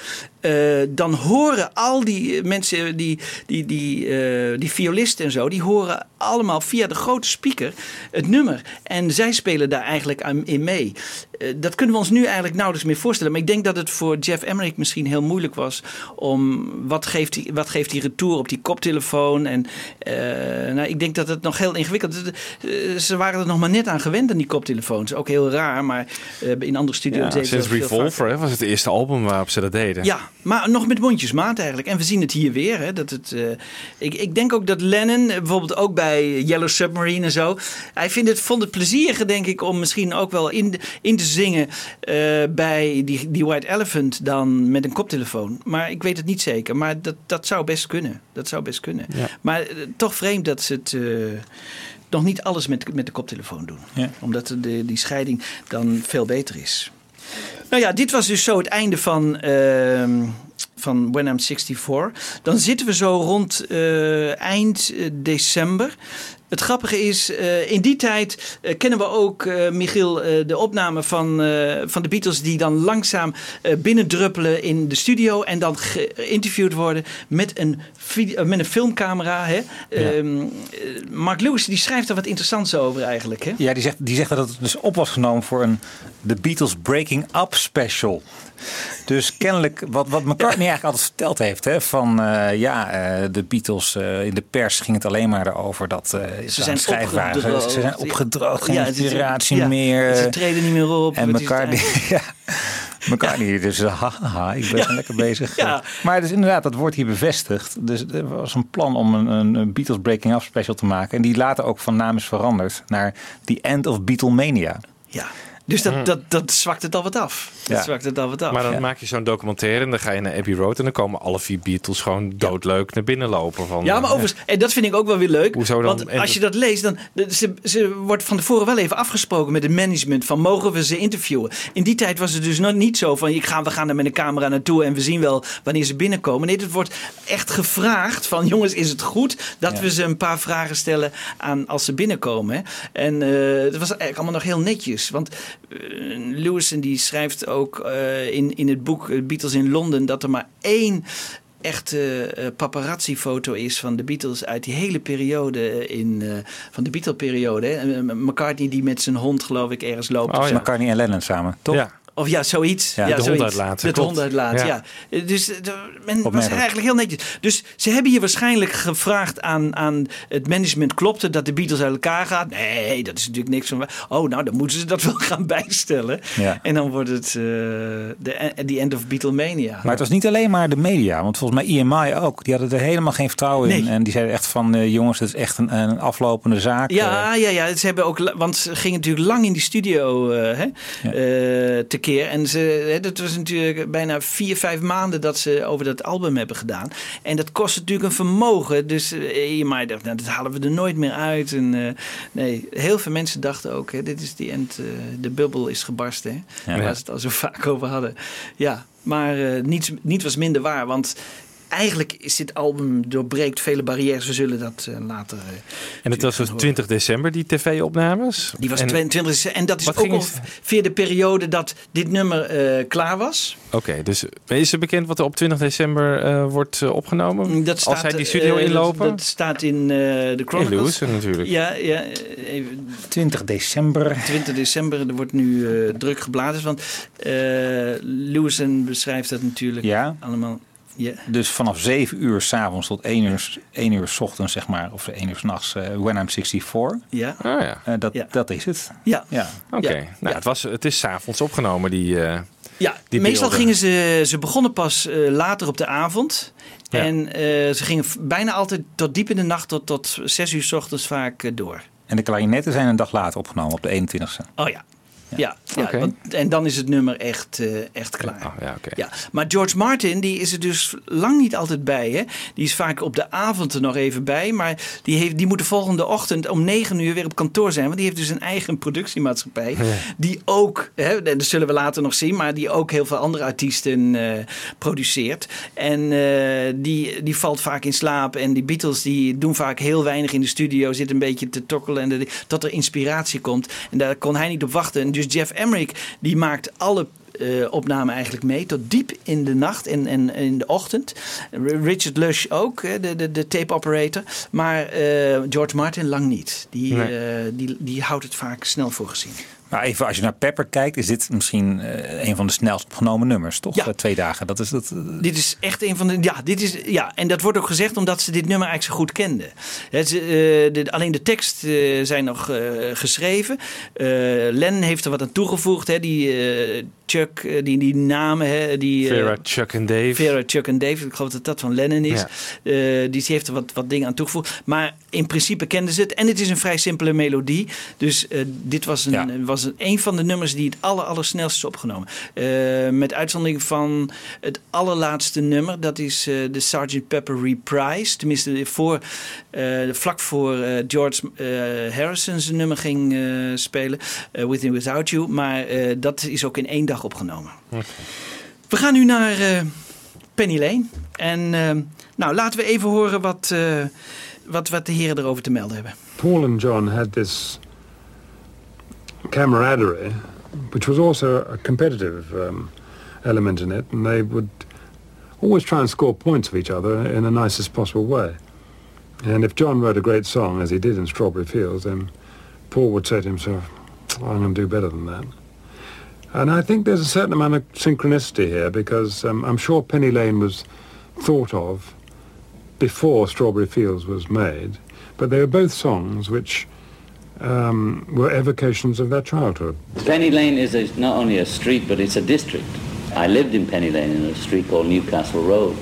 Eh, dan horen al die mensen, die, die, die, eh, die violisten en zo, die horen allemaal via de grote speaker het nummer. En zij spelen daar eigenlijk in mee. Eh, dat kunnen we ons nu eigenlijk nauwelijks meer voorstellen. Maar ik denk dat het voor Jeff Emmerich misschien heel moeilijk was om wat geeft hij, wat geeft hij retour op die koptelefoon. En eh, nou, ik denk dat het nog heel ingewikkeld is. Eh, ze waren er nog maar net aan gewend aan die koptelefoons. Ook heel raar, maar in andere studio's Ja, sinds dat. Revolver hè, was het eerste album waarop ze dat deden. Ja, maar nog met mondjesmaat eigenlijk. En we zien het hier weer. Hè, dat het, ik, ik denk ook dat Lennon, bijvoorbeeld ook bij Yellow Submarine en zo. Hij vindt het, vond het plezierig, denk ik, om misschien ook wel in, de- in te zingen eh, bij die, die White Elephant dan met een koptelefoon. Maar ik weet het niet zeker. Maar dat, dat zou best kunnen. Dat zou best kunnen. Ja. Maar eh, toch vreemd dat ze het. eh, nog niet alles met, met de koptelefoon doen. Ja. Omdat de, die scheiding dan veel beter is. Nou ja, dit was dus zo het einde van, ehm, van When I'm 64. Dan zitten we zo rond eind december. Het grappige is, eh, in die tijd eh, kennen we ook, eh, Michiel, de opname van, van de Beatles die dan langzaam binnendruppelen in de studio en dan geïnterviewd worden met een, met een filmcamera. Hè? Ehm, eh, Mark Lewis die schrijft er wat interessants over eigenlijk. Hè? Ja, die zegt, die zegt dat het dus op was genomen voor een The Beatles Breaking Up special. Dus kennelijk, wat, wat McCartney eigenlijk altijd verteld heeft, hè, van ja, de Beatles in de pers ging het alleen maar erover dat ze, zijn waren. Ze, opgedroogd. ze zijn opgedroogd, geen Ja, inspiratie ja, meer. Ze treden niet meer op. En McCartney, ja, McCartney dus eh, haha, ik ben lekker bezig. Ja. Maar dus inderdaad, dat wordt hier bevestigd. Dus er was een plan om een, een, een Beatles Breaking Up special te maken. En die later ook van naam is veranderd naar The End of Beatlemania. Ja. Dus dat, dat, dat zwakt het al wat af. Dat Ja. zwakt het al wat af. Maar dan Ja. maak je zo'n documentaire en dan ga je naar Abbey Road en dan komen alle vier Beatles gewoon doodleuk naar binnen lopen. Van, Ja, maar eh, overigens, en dat vind ik ook wel weer leuk. Hoezo dan? Want als je dat leest, dan ze, ze wordt van tevoren wel even afgesproken met het management van mogen we ze interviewen. In die tijd was het dus nog niet zo van ik ga, we gaan er met een camera naartoe en we zien wel wanneer ze binnenkomen. Nee, het wordt echt gevraagd van jongens, is het goed dat we ze een paar vragen stellen aan als ze binnenkomen. hè? En eh dat was eigenlijk allemaal nog heel netjes. Want Lewison die schrijft ook eh, in, in het boek eh, Beatles in Londen dat er maar één echte eh, paparazzi-foto is van de Beatles uit die hele periode in, eh, van de Beatle-periode. hè. Eh, McCartney die met zijn hond geloof ik ergens loopt. Oh, ja. McCartney en Lennon samen, toch? Ja. Of ja, zoiets. Ja, Ja, de zoiets. hond De hond Ja. ja. Dus eh, de- men was eigenlijk heel netjes. Dus ze hebben hier waarschijnlijk gevraagd aan, aan het management. Klopt het dat de Beatles uit elkaar gaan? Nee, dat is natuurlijk niks van... waar. Oh, nou, dan moeten ze dat wel gaan bijstellen. Ja. En dan wordt het eh, de the end of Beatlemania. Maar het was niet alleen maar de media. Want volgens mij EMI ook. Die hadden er helemaal geen vertrouwen in. En die zeiden echt van... eh, jongens, het is echt een, een aflopende zaak. Ja, ja, ja. Ze hebben ook, want ze gingen natuurlijk lang in die studio eh, hè, eh, tekeer. En ze, hè, dat was natuurlijk bijna vier, vijf maanden dat ze over dat album hebben gedaan. En dat kost natuurlijk een vermogen. Dus eh, je maar dacht, nou, dat halen we er nooit meer uit. En, eh, nee, heel veel mensen dachten ook, hè, dit is die end, eh, de bubbel is gebarsten. Hè, Ja. waar ze het al zo vaak over hadden. Ja, maar eh, niets, niet was minder waar, want... Eigenlijk is dit album doorbreekt vele barrières. We zullen dat eh, later. eh, En het was dus 20 december, die tv-opnames. die was En- 22 december. En dat is ook ongeveer de periode dat dit nummer eh, klaar was. Oké, dus is er bekend wat er op 20 december eh, wordt opgenomen? Dat staat, Als zij die studio inlopen? Dat, dat staat in eh, de In Chronicles. Lewis natuurlijk. Ja, ja even, 20 december. 20 december. Er wordt nu eh, druk gebladerd. Want eh Lewison beschrijft dat natuurlijk Ja. allemaal. Ja. Dus vanaf 7 uur s'avonds tot 1 uur, 1 uur 's ochtends, zeg maar. Of 1 uur 's nachts. eh, When I'm 64. Ja. Ah ja, Eh, dat, Ja. dat is het. Ja. Ja. oké. Ja. Nou, Ja. het, was, het is s'avonds opgenomen, die, eh, Ja, die meestal beelden. gingen ze, ze begonnen pas eh, later op de avond. Ja. En eh, ze gingen bijna altijd tot diep in de nacht, tot, tot zes uur s ochtends vaak door. En de klarinetten zijn een dag later opgenomen, op de 21ste. Oh ja. Ja, ja, want- en dan is het nummer echt, eh, echt klaar. Oh, ja. Ja, maar George Martin, die is er dus lang niet altijd bij. Hè? Die is vaak op de avond er nog even bij. Maar die, heeft, die moet de volgende ochtend om negen uur weer op kantoor zijn. Want die heeft dus een eigen productiemaatschappij. Die ook, hè, dat zullen we later nog zien. Maar die ook heel veel andere artiesten eh, produceert. En eh, die, die valt vaak in slaap. En die Beatles die doen vaak heel weinig in de studio. Zitten een beetje te tokkelen. En de- tot er inspiratie komt. En daar kon hij niet op wachten. En dus Jeff Emmerich die maakt alle opname eigenlijk mee tot diep in de nacht en, en in de ochtend. Richard Lush ook, de, de, de tape operator. Maar eh, George Martin lang niet. Die, Nee. eh, die, die houdt het vaak snel voor gezien. Maar even als je naar Pepper kijkt, is dit misschien eh, een van de snelst opgenomen nummers, toch? Ja. Eh, twee dagen. Dat is dat. eh, Dit is echt een van de. Ja, dit is, ja, en dat wordt ook gezegd omdat ze dit nummer eigenlijk zo goed kenden. Eh, de, alleen de tekst eh, zijn nog eh, geschreven. Eh Len heeft er wat aan toegevoegd. Hè, die eh, Chuck, die, die namen. Hè, die, eh, Vera, Chuck en Dave. Vera, Chuck en Dave. Ik geloof dat dat van Lennon is. Ja. Eh, die heeft er wat, wat dingen aan toegevoegd. Maar in principe kenden ze het. En het is een vrij simpele melodie. Dus dit was, een, Ja. was een, een van de nummers die het aller, allersnelst is opgenomen. Eh, met uitzondering van het allerlaatste nummer. Dat is eh, de Sgt. Pepper Reprise. Tenminste, voor, eh, vlak voor George Harrison zijn nummer ging spelen. With and Without You. Maar dat is ook in één dag opgenomen. We gaan nu naar Penny Lane. En nou, laten we even horen wat, wat, wat de heren erover te melden hebben. Paul and John had this camaraderie, which was also a competitive um, element in it, and they would always try and score points of each other in the nicest possible way. And if John wrote a great song, as he did in Strawberry Fields, then Paul would say to himself, I'm going to do better than that. And I think there's a certain amount of synchronicity here because um, I'm sure Penny Lane was thought of before Strawberry Fields was made, but they were both songs which um, were evocations of their childhood. Penny Lane is a, not only a street, but it's a district. I lived in Penny Lane in a street called Newcastle Road.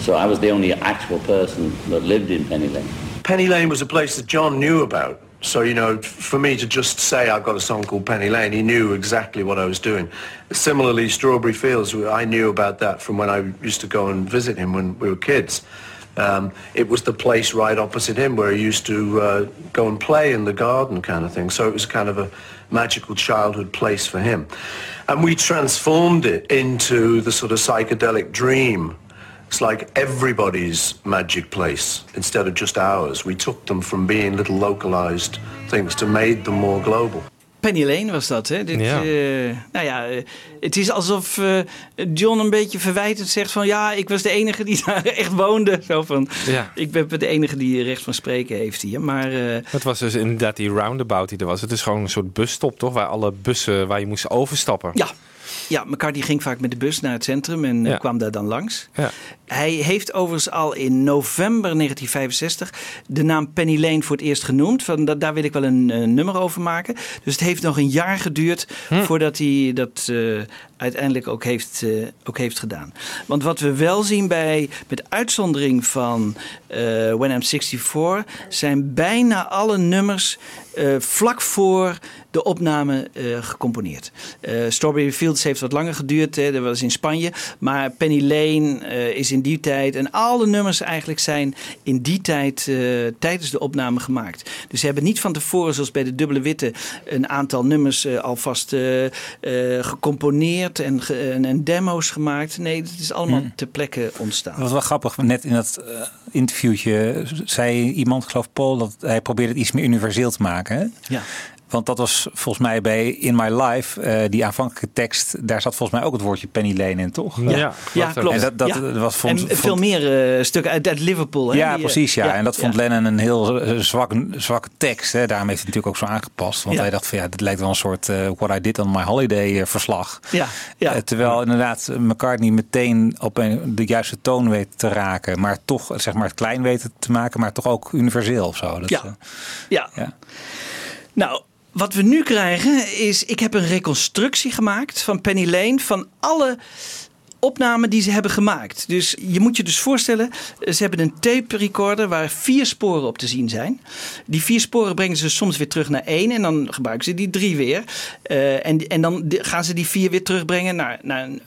So I was the only actual person that lived in Penny Lane. Penny Lane was a place that John knew about. So, you know, for me to just say I've got a song called Penny Lane, he knew exactly what I was doing. Similarly, Strawberry Fields, I knew about that from when I used to go and visit him when we were kids. Um, it was the place right opposite him where he used to uh, go and play in the garden kind of thing. So it was kind of a magical childhood place for him. And we transformed it into the sort of psychedelic dream it's like everybody's magic place instead of just ours. We took them from being little localized things to made them more global. Penny Lane was dat, hè? Dit, Ja. eh, nou ja, eh, het is alsof eh, John een beetje verwijtend zegt van... ja, ik was de enige die daar echt woonde. Zo van, Ja. ik ben de enige die recht van spreken heeft hier. Maar Het was dus inderdaad die roundabout die er was. Het is gewoon een soort busstop, toch? Waar alle bussen waar je moest overstappen. ja, ja, McCartney ging vaak met de bus naar het centrum en eh, Ja. kwam daar dan langs. Ja. Hij heeft overigens al in november 1965 de naam Penny Lane voor het eerst genoemd. Van, da- daar wil ik wel een eh, nummer over maken. Dus het heeft nog een jaar geduurd Hm. voordat hij dat eh, uiteindelijk ook heeft, ook heeft gedaan. Want wat we wel zien bij, met uitzondering van When I'm 64, zijn bijna alle nummers vlak voor de opname eh, gecomponeerd. Eh, Strawberry Fields heeft wat langer geduurd, hè, dat was in Spanje. Maar Penny Lane eh, is in die tijd. En alle nummers eigenlijk zijn in die tijd tijdens de opname gemaakt. Dus ze hebben niet van tevoren, zoals bij de Dubbele Witte, een aantal nummers alvast gecomponeerd en, en, en demo's gemaakt. Nee, het is allemaal Hmm. ter plekke ontstaan. Dat was wel grappig. Net in dat interviewtje zei iemand, geloof Paul, dat hij probeerde het iets meer universeel te maken. Hè? Ja. Want dat was volgens mij bij In My Life, eh, die aanvankelijke tekst, daar zat volgens mij ook het woordje Penny Lane in, toch? Ja, ja, klopt. En dat, dat Ja. was vond, en vond- veel meer eh, stukken uit, uit Liverpool. Hè? ja, Die, eh, precies. Ja. en dat vond ja. Lennon een heel eh, zwak, zwakke tekst. Hè. Daarom heeft hij natuurlijk ook zo aangepast. Want Ja. hij dacht van ja, dit lijkt wel een soort eh, What I Did on My Holiday eh, verslag. Ja, ja. Eh, terwijl inderdaad McCartney meteen op een, de juiste toon weet te raken. Maar toch zeg maar het klein weten te maken. Maar toch ook universeel of zo. Dat, Ja. eh, Ja. ja. Nou, Wat we nu krijgen is, ik heb een reconstructie gemaakt van Penny Lane van alle opnamen die ze hebben gemaakt. Dus je moet je dus voorstellen, ze hebben een tape recorder waar vier sporen op te zien zijn. Die vier sporen brengen ze soms weer terug naar één en dan gebruiken ze die drie weer. Eh, en, en dan gaan ze die vier weer terugbrengen naar, naar een.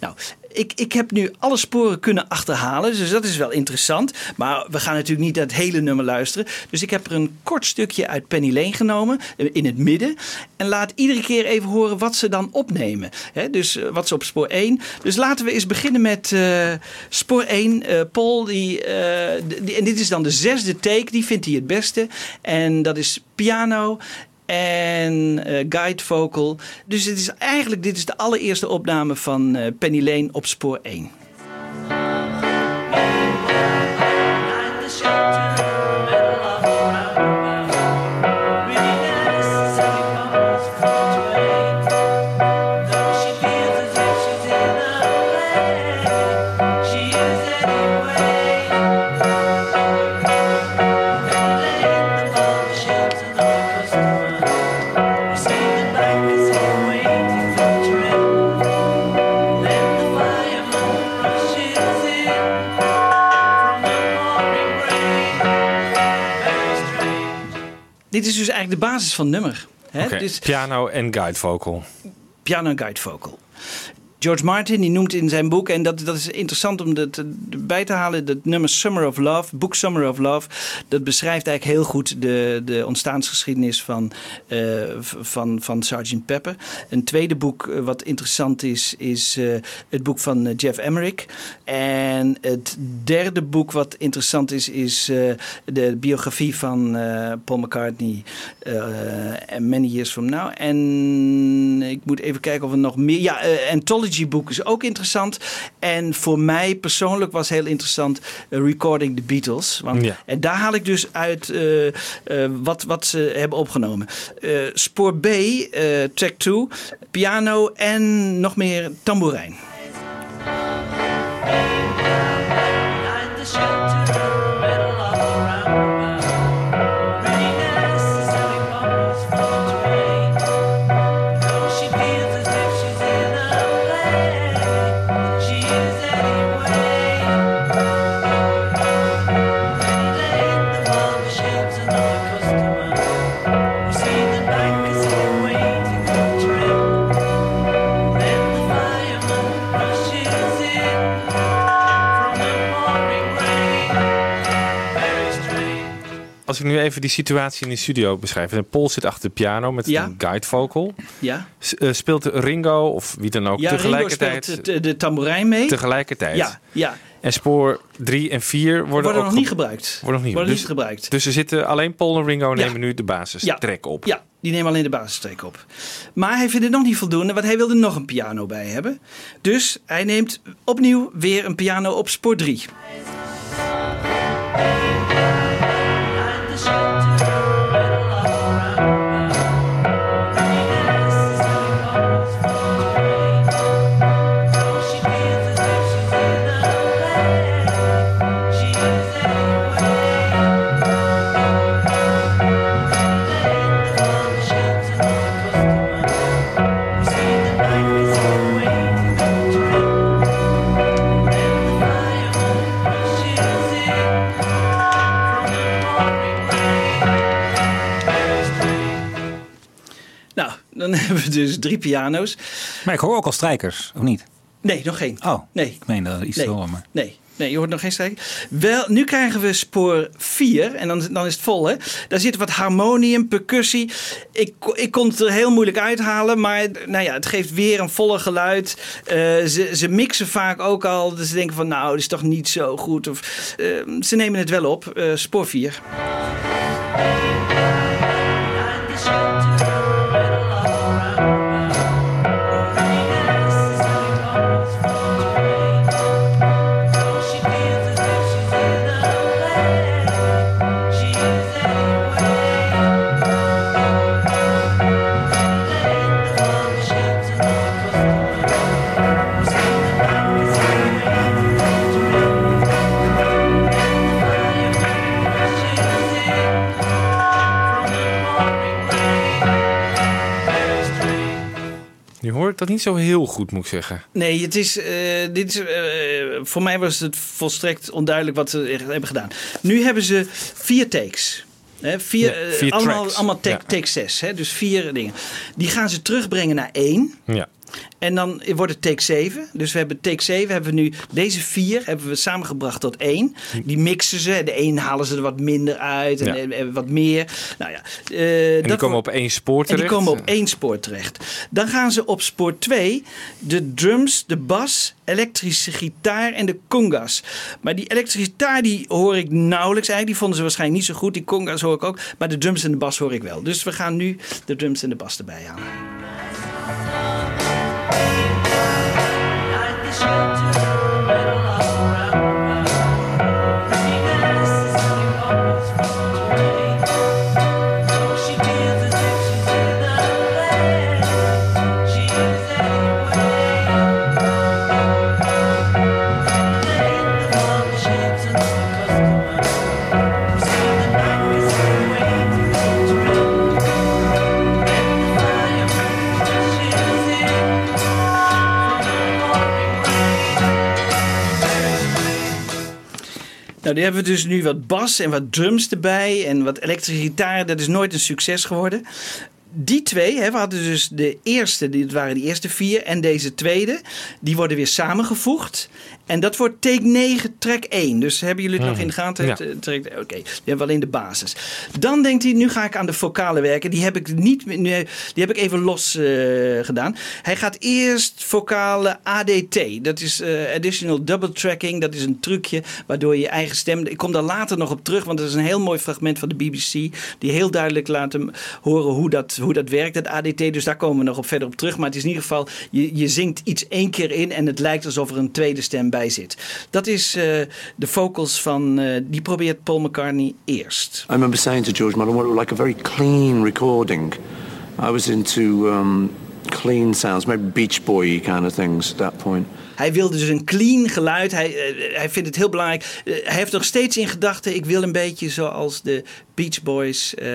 Nou, ik, ik heb nu alle sporen kunnen achterhalen, dus dat is wel interessant. Maar we gaan natuurlijk niet naar het hele nummer luisteren. Dus ik heb er een kort stukje uit Penny Lane genomen, eh, in het midden. En laat iedere keer even horen wat ze dan opnemen. Dus eh, wat ze op spoor 1. Dus laten we eens beginnen met eh, spoor 1. Eh, Paul, die, die, en dit is dan de zesde take, die vindt hij het beste. En dat is piano en eh, guide vocal. Dus het is eigenlijk dit is de allereerste opname van eh, Penny Lane op spoor 1. Dit is dus eigenlijk de basis van het nummer. Hè? Dus Piano en guide vocal. piano en guide vocal. George Martin die noemt in zijn boek, en dat, dat is interessant om dat erbij te halen, dat nummer Summer of Love, boek Summer of Love, dat beschrijft eigenlijk heel goed de, de ontstaansgeschiedenis van, v- van, van Sgt. Pepper. Een tweede boek eh, wat interessant is, is eh, het boek van Jeff Emmerich. En het derde boek wat interessant is, is de biografie van Paul McCartney, Many Years From Now. En ik moet even kijken of er nog meer... Ja, Anthology boek is ook interessant. En voor mij persoonlijk was heel interessant eh, Recording the Beatles. Want, Ja. En daar haal ik dus uit eh, eh, wat, wat ze hebben opgenomen. Eh, spoor B, eh, track 2, piano en nog meer tamboerijn. Als ik nu even die situatie in de studio beschrijf. En Paul zit achter de piano met Ja. een guide vocal. Ja, eh, speelt Ringo of wie dan ook ja Ringo tegelijkertijd? speelt de, tamboerijn mee. tegelijkertijd. Ja, ja. En spoor 3 en 4 worden, Worden ook nog niet gebruikt. Worden nog niet, Worden dus, niet gebruikt. Dus er zitten alleen Paul en Ringo Ja. nemen nu de basistrek op. Ja, die nemen alleen de basistrek op. Maar hij vindt het nog niet voldoende, want hij wilde nog een piano bij hebben. Dus hij neemt opnieuw weer een piano op spoor 3. Nou, hebben we dus drie piano's. Maar ik hoor ook al strijkers, of niet? Nee, nog geen. Oh, Nee. ik meen dat iets Nee. te horen. Maar... Nee, nee, je hoort nog geen strijk. Wel, nu krijgen we spoor 4 en dan, dan is het vol. Hè? Daar zit wat harmonium, percussie. Ik, ik kon het er heel moeilijk uithalen, maar nou ja, het geeft weer een volle geluid. Eh, ze, ze mixen vaak ook al, dus ze denken van nou, dat is toch niet zo goed. Of, eh, ze nemen het wel op, eh, spoor 4. Ik dat niet zo heel goed, moet ik zeggen. Nee, het is, eh, dit is, eh, voor mij was het volstrekt onduidelijk wat ze hebben gedaan. Nu hebben ze vier takes. Hè, vier, Ja, eh, vier allemaal, allemaal take, Ja. take zes. Hè, dus vier dingen. Die gaan ze terugbrengen naar één. Ja. En dan wordt het take 7. Dus we hebben take 7, hebben we nu deze vier hebben we samengebracht tot één. Die mixen ze. De een halen ze er wat minder uit en, Ja. en- en wat meer. Nou ja, eh, En die komen op één spoor en die terecht. komen op één spoor terecht. Dan gaan ze op spoor 2 de drums, de bas, elektrische gitaar en de congas. Maar die elektrische gitaar die hoor ik nauwelijks eigenlijk. Die vonden ze waarschijnlijk niet zo goed. Die congas hoor ik ook. Maar de drums en de bas hoor ik wel. Dus we gaan nu de drums en de bas erbij halen. Nou, die hebben we dus nu wat bas en wat drums erbij en wat elektrische gitaar. Dat is nooit een succes geworden. Die twee, hè, we hadden dus de eerste, dit waren de eerste vier, en deze tweede, die worden weer samengevoegd. En dat wordt take 9, track 1. Dus hebben jullie het nog in de gaten? Ja. Eh, Oké, die hebben we alleen de basis. Dan denkt hij, nu ga ik aan de vocalen werken. Die heb ik, niet, nu, die heb ik even los eh, gedaan. Hij gaat eerst vocale ADT. Dat is eh, Additional Double Tracking. Dat is een trucje waardoor je je eigen stem... Ik kom daar later nog op terug, want dat is een heel mooi fragment van de BBC. Die heel duidelijk laat hem horen hoe dat, hoe dat werkt, dat ADT. Dus daar komen we nog op verder op terug. Maar het is in ieder geval, je, je zingt iets één keer in en het lijkt alsof er een tweede stem bij zit. Dat is eh, de vocals van, eh, die probeert Paul McCartney eerst. I remember saying to George, it like a very clean recording. I was into um, clean sounds, maybe Beach Boy kind of things at that point. Hij wil dus een clean geluid. Hij, eh, hij vindt het heel belangrijk. Eh, hij heeft nog steeds in gedachten: ik wil een beetje zoals de Beach Boys, eh,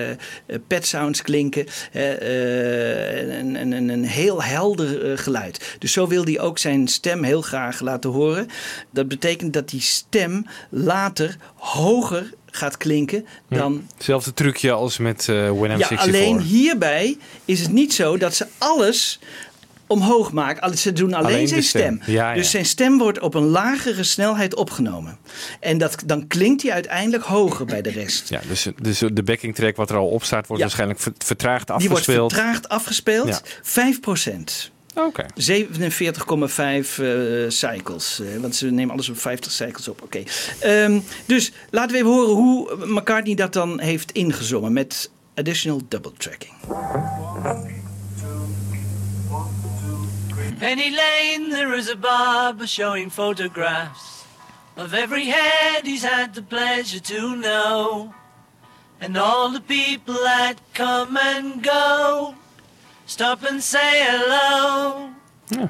Pet Sounds klinken. eh, eh, en, en, en een heel helder geluid. Dus zo wil hij ook zijn stem heel graag laten horen. Dat betekent dat die stem later hoger gaat klinken dan Hetzelfde trucje als met eh When I'm ja, 64. alleen hierbij is het niet zo dat ze alles omhoog maken. Ze doen alleen, zijn stem. stem. Ja, ja. Dus zijn stem wordt op een lagere snelheid opgenomen. En dat, dan klinkt hij uiteindelijk hoger bij de rest. Ja, dus, dus de backing track wat er al op staat, wordt Ja. waarschijnlijk ver- vertraagd Die wordt afgespeeld. vertraagd afgespeeld. Ja. 5 procent. Oké. 47,5 eh, cycles. eh, want ze nemen alles op 50 cycles op. Oké. Ehm, dus laten we even horen hoe McCartney dat dan heeft ingezongen met additional double tracking. Penny Lane, there is a barber showing photographs of every head he's had the pleasure to know, and all the people that come and go. Stop and say hello. Ja,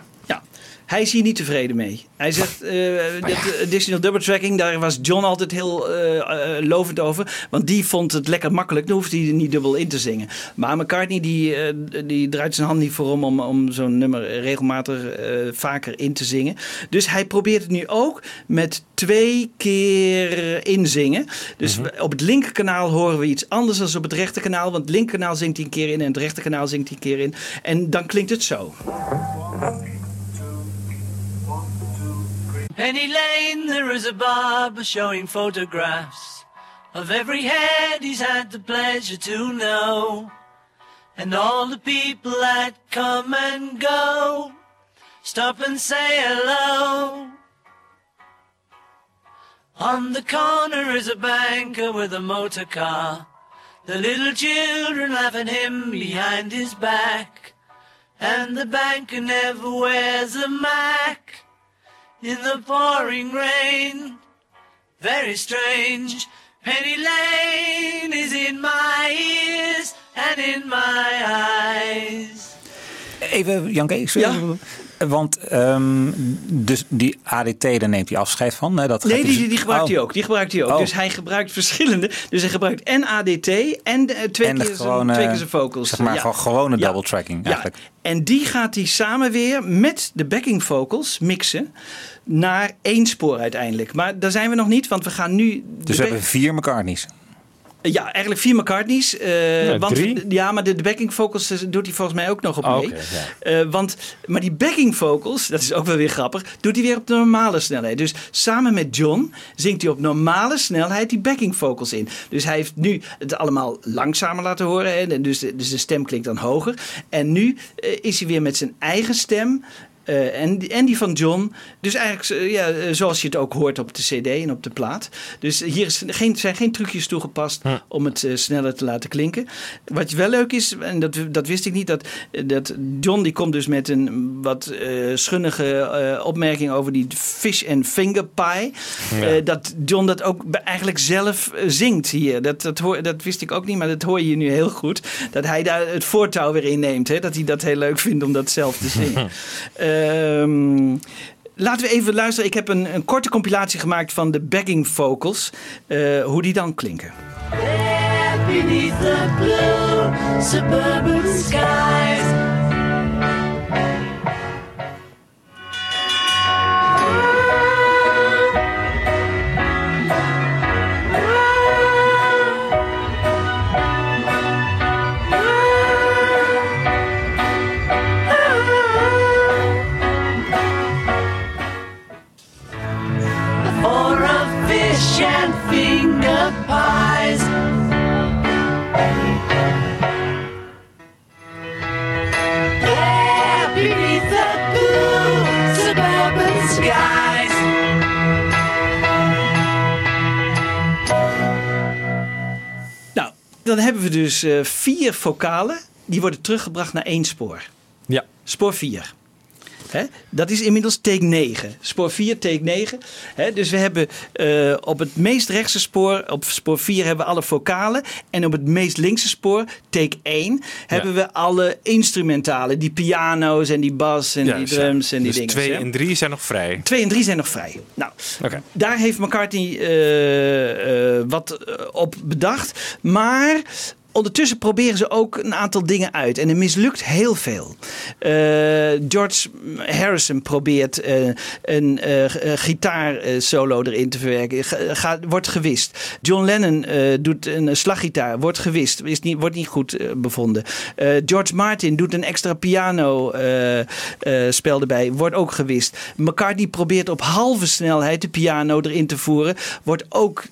hij is hier niet tevreden mee. Hij zegt, eh dat additional double tracking, daar was John altijd heel eh, eh, lovend over. Want die vond het lekker makkelijk, dan hoeft hij er niet dubbel in te zingen. Maar McCartney, die, eh, die draait zijn hand niet voor om om, om zo'n nummer regelmatig eh, vaker in te zingen. Dus hij probeert het nu ook met twee keer inzingen. Dus we- op het linkerkanaal horen we iets anders dan op het rechterkanaal. Want het linkerkanaal zingt hij een keer in en het rechterkanaal zingt hij een keer in. En dan klinkt het zo. Penny Lane, there is a barber showing photographs of every head he's had the pleasure to know, and all the people that come and go. Stop and say hello. On the corner is a banker with a motor car. The little children laugh at him behind his back. And the banker never wears a mac in the pouring rain. Very strange. Penny Lane is in my ears and in my eyes. even, Janke, sorry. Want ehm, dus die ADT, daar neemt hij afscheid van. Hè? Dat Nee, dus- die, die gebruikt Oh. hij ook. Die gebruikt hij ook. Oh. Dus hij gebruikt verschillende. Dus hij gebruikt en ADT en eh, twee, En keer gewone, twee keer zijn vocals. Zeg maar Ja. gewoon gewone double tracking eigenlijk. Ja. En die gaat hij samen weer met de backing vocals mixen naar één spoor uiteindelijk. Maar daar zijn we nog niet, want we gaan nu... Dus we hebben vier McCartney's. Ja, eigenlijk vier McCartney's. eh, Ja, want ja, maar de, de backing vocals eh, doet hij volgens mij ook nog op Oh, mee. oké, Eh, want, maar die backing vocals, dat is ook wel weer grappig, doet hij weer op de normale snelheid. Dus samen met John zingt hij op normale snelheid die backing vocals in. Dus hij heeft nu het allemaal langzamer laten horen. hè, En dus, de- dus de stem klinkt dan hoger. En nu eh, is hij weer met zijn eigen stem. Eh, en, die- en die van John. Dus eigenlijk eh, ja, eh, zoals je het ook hoort op de CD en op de plaat. Dus hier is geen, zijn geen trucjes toegepast om het sneller te laten klinken. Wat wel leuk is, en dat, dat wist ik niet, dat, dat John die komt dus met een wat eh, schunnige opmerking over die fish and finger pie. Ja. Dat John dat ook eigenlijk zelf zingt hier. Dat, dat, hoor, dat wist ik ook niet, maar dat hoor je nu heel goed. Dat hij daar het voortouw weer in neemt. Hè? Dat hij dat heel leuk vindt om dat zelf te zingen. Ehm, laten we even luisteren. Ik heb een, een korte compilatie gemaakt van de backing vocals. eh, hoe die dan klinken. Beneath the blue skies. Dan hebben we dus eh, vier vocalen. Die worden teruggebracht naar één spoor. Ja. Spoor 4. Hè? Dat is inmiddels take 9. Spoor 4, take 9. Hè? Dus we hebben eh, op het meest rechtse spoor, op spoor 4 hebben we alle vocalen. En op het meest linkse spoor, take 1, hebben we alle instrumentalen. Die piano's en die bas en die drums ja. en die dus dingen. twee hè? en drie zijn nog vrij. 2 en 3 zijn nog vrij. Nou, Oké. daar heeft McCartney eh, eh, wat op bedacht. Maar ondertussen proberen ze ook een aantal dingen uit. En er mislukt heel veel. Eh, George Harrison probeert eh, een eh, gitaarsolo erin te verwerken. Ga- wordt gewist. John Lennon doet een slaggitaar. Wordt gewist. Is niet, wordt niet goed bevonden. George Martin doet een extra piano spel erbij. Wordt ook gewist. McCartney probeert op halve snelheid de piano erin te voeren. Wordt ook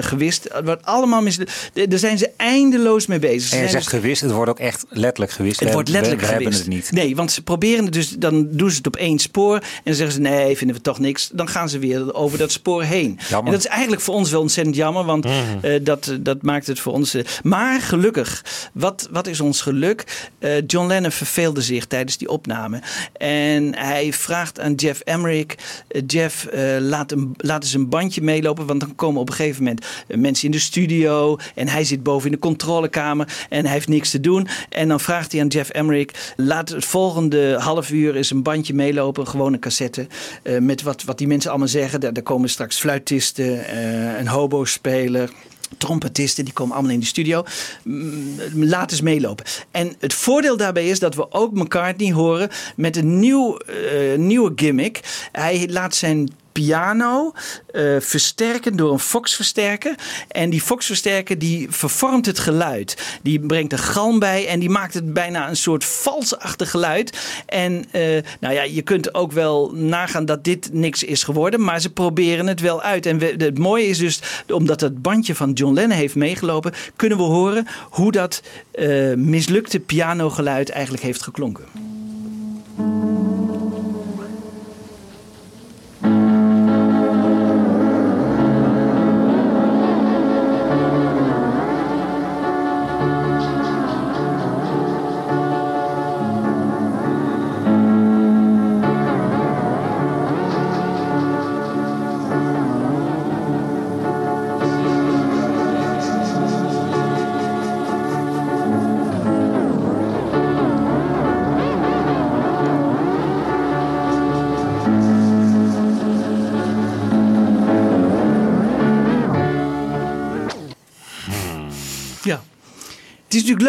gewist. Wordt allemaal mislukt. Daar zijn ze eindeloos mee bezig. Ze En je zegt gewist, het wordt ook echt letterlijk gewist. het We wordt letterlijk we, we gewist. hebben het niet. Nee, want ze proberen het dus, dan doen ze het op één spoor. En dan zeggen ze, nee, vinden we toch niks. Dan gaan ze weer over dat spoor heen. Jammer. En dat is eigenlijk voor ons wel ontzettend jammer. Want Mhm. eh, dat, dat maakt het voor ons... eh, maar gelukkig, wat, wat is ons geluk? Eh, John Lennon verveelde zich tijdens die opname. En hij vraagt aan Jeff Emmerich... Jeff, laat, een, laat eens een bandje meelopen. Want dan komen op een gegeven moment mensen in de studio. En hij zit boven in de controlekamer. En hij heeft niks te doen. En dan vraagt hij aan Jeff Emmerich... laat het volgende half uur eens een bandje meelopen. Een cassette. eh, met wat, wat die mensen allemaal zeggen. Daar, komen straks fluitisten, eh, een hobo-speler trompetisten, die komen allemaal in de studio. Mm, Laat eens meelopen. En het voordeel daarbij is dat we ook McCartney horen met een nieuw, eh, nieuwe gimmick. Hij laat zijn piano eh, versterken door een Fox-versterker. En die Fox-versterker die vervormt het geluid. Die brengt er galm bij en die maakt het bijna een soort valsachtig geluid. En eh, nou ja, je kunt ook wel nagaan dat dit niks is geworden, maar ze proberen het wel uit. En het mooie is dus, omdat het bandje van John Lennon heeft meegelopen, kunnen we horen hoe dat eh, mislukte pianogeluid eigenlijk heeft geklonken.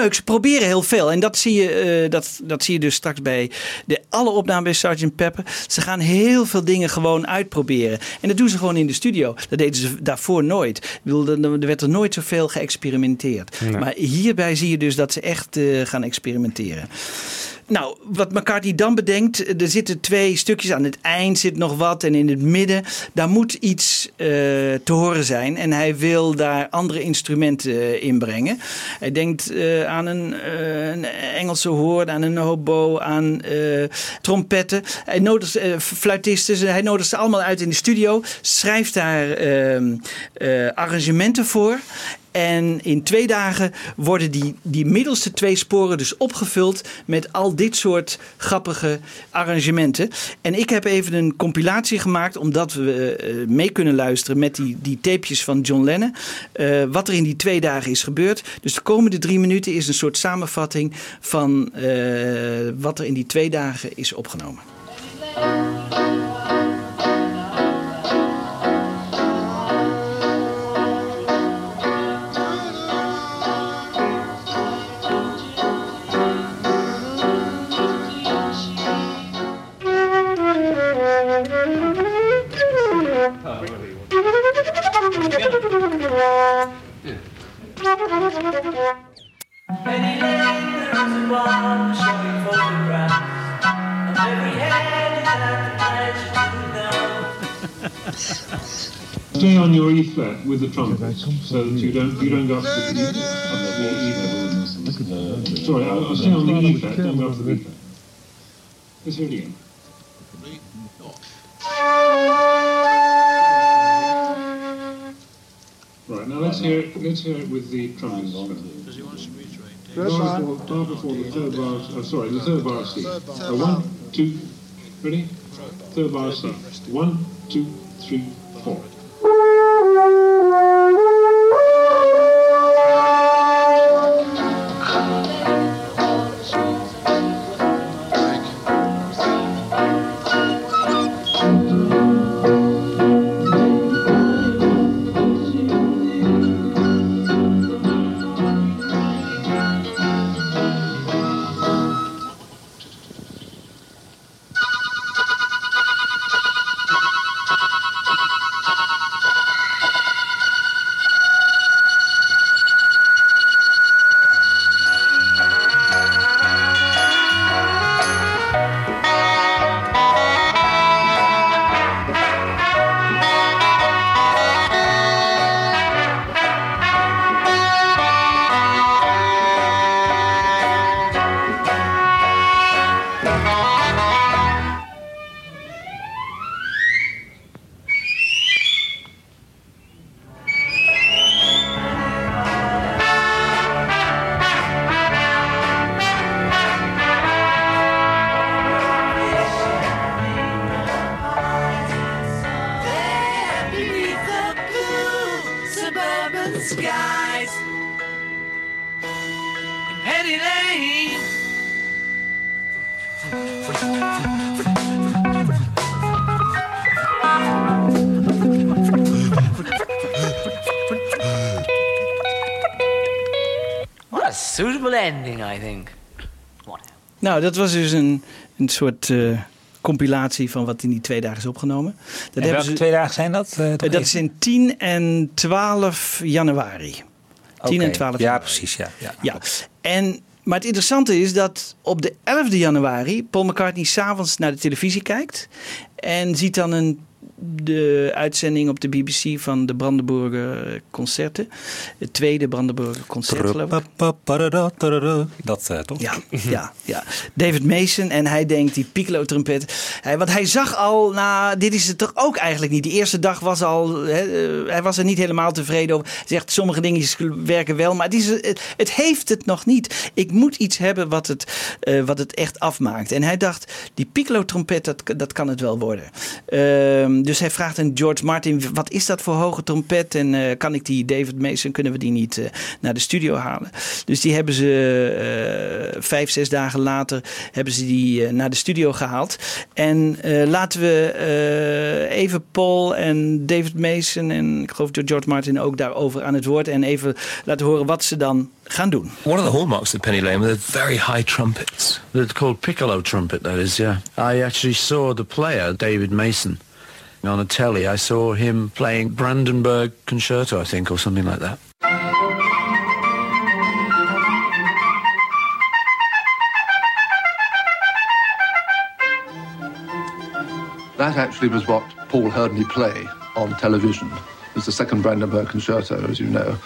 Leuk, ze proberen heel veel. En dat zie je, eh, dat, dat zie je dus straks bij de, alle opnames bij Sgt. Pepper. Ze gaan heel veel dingen gewoon uitproberen. En dat doen ze gewoon in de studio. Dat deden ze daarvoor nooit. Ik bedoel, er er werd er nooit zoveel geëxperimenteerd. Nee. Maar hierbij zie je dus dat ze echt eh, gaan experimenteren. Nou, wat McCartney dan bedenkt, er zitten twee stukjes aan het eind, zit nog wat en in het midden. Daar moet iets eh, te horen zijn en hij wil daar andere instrumenten eh, inbrengen. Hij denkt eh, aan een, eh, een Engelse hoorn, aan een hobo, aan eh, trompetten. Hij nodigt eh, fluitisten, hij nodigt ze allemaal uit in de studio, schrijft daar ehm, eh, arrangementen voor. En in twee dagen worden die, die middelste twee sporen dus opgevuld met al dit soort grappige arrangementen. En ik heb even een compilatie gemaakt, omdat we eh, mee kunnen luisteren met die, die tapejes van John Lennon. eh, wat er in die twee dagen is gebeurd. Dus de komende drie minuten is een soort samenvatting van eh, wat er in die twee dagen is opgenomen. Stay on your E flat with the trumpet, so that you don't you don't go up to the, up E flat. Sorry, I'll, I'll stay on the E flat, don't go up to the B flat. Let's hear it again. Now let's hear it, let's hear it with the trumpet. Does he want to reiterate? Bar before, bar before the third bar, oh, sorry, the third bar C. Uh, one, two, ready? Third bar C. One, two, three, four. Nou, dat was dus een, een soort eh, compilatie van wat in die twee dagen is opgenomen. Dat En welke twee dagen zijn dat? Toch dat is in 10 en 12 januari. 10 Oké. en 12 Ja, januari. precies. Ja, ja. Ja, en, maar het interessante is dat op de 11e januari Paul McCartney s'avonds naar de televisie kijkt. En ziet dan een, de uitzending op de BBC van de Brandenburger Concerten. Het tweede Brandenburger Concert, geloof ik. Dat eh, toch? Ja, ja, ja. David Mason en hij denkt die piccolo trompet. Hij, want hij zag al, nou, dit is het toch ook eigenlijk niet. Die eerste dag was al, hè, eh, hij was er niet helemaal tevreden over. Hij zegt sommige dingen werken wel, maar het, is, het, het heeft het nog niet. Ik moet iets hebben wat het, eh, wat het echt afmaakt. En hij dacht, die piccolo trompet, dat, dat kan het wel worden. Ehm, dus hij vraagt aan George Martin: wat is dat voor hoge trompet? En eh, kan ik die David Mason, kunnen we die niet eh, naar de studio halen? Dus die hebben ze eh, vijf, zes dagen later hebben ze die eh, naar de studio gehaald. En eh, laten we eh, even Paul en David Mason en ik geloof George Martin ook daarover aan het woord. En even laten horen wat ze dan gaan doen. One of the hallmarks of Penny Lane were the very high trumpets. They're called piccolo trumpet, that is, yeah. I actually saw the player, David Mason, on a telly. I saw him playing Brandenburg Concerto, I think, or something like that. That actually was what Paul heard me play on television. It was the second Brandenburg Concerto, as you know.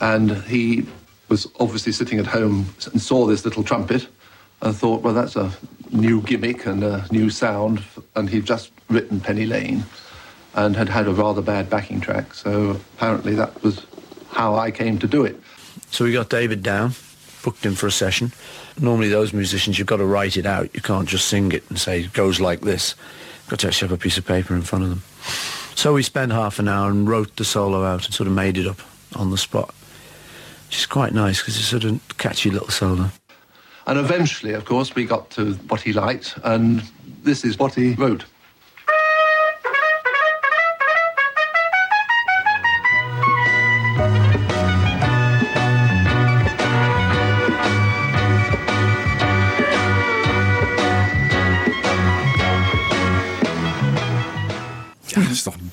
And he was obviously sitting at home and saw this little trumpet and thought, well, that's a new gimmick and a new sound. And he'd just written Penny Lane and had had a rather bad backing track. So apparently that was how I came to do it. So we got David down, booked him for a session. Normally, those musicians, you've got to write it out. You can't just sing it and say it goes like this. You've got to actually have a piece of paper in front of them. So we spent half an hour and wrote the solo out and sort of made it up on the spot. Which is quite nice because it's sort of catchy little solo. And eventually, of course, we got to what he liked, and this is what he wrote.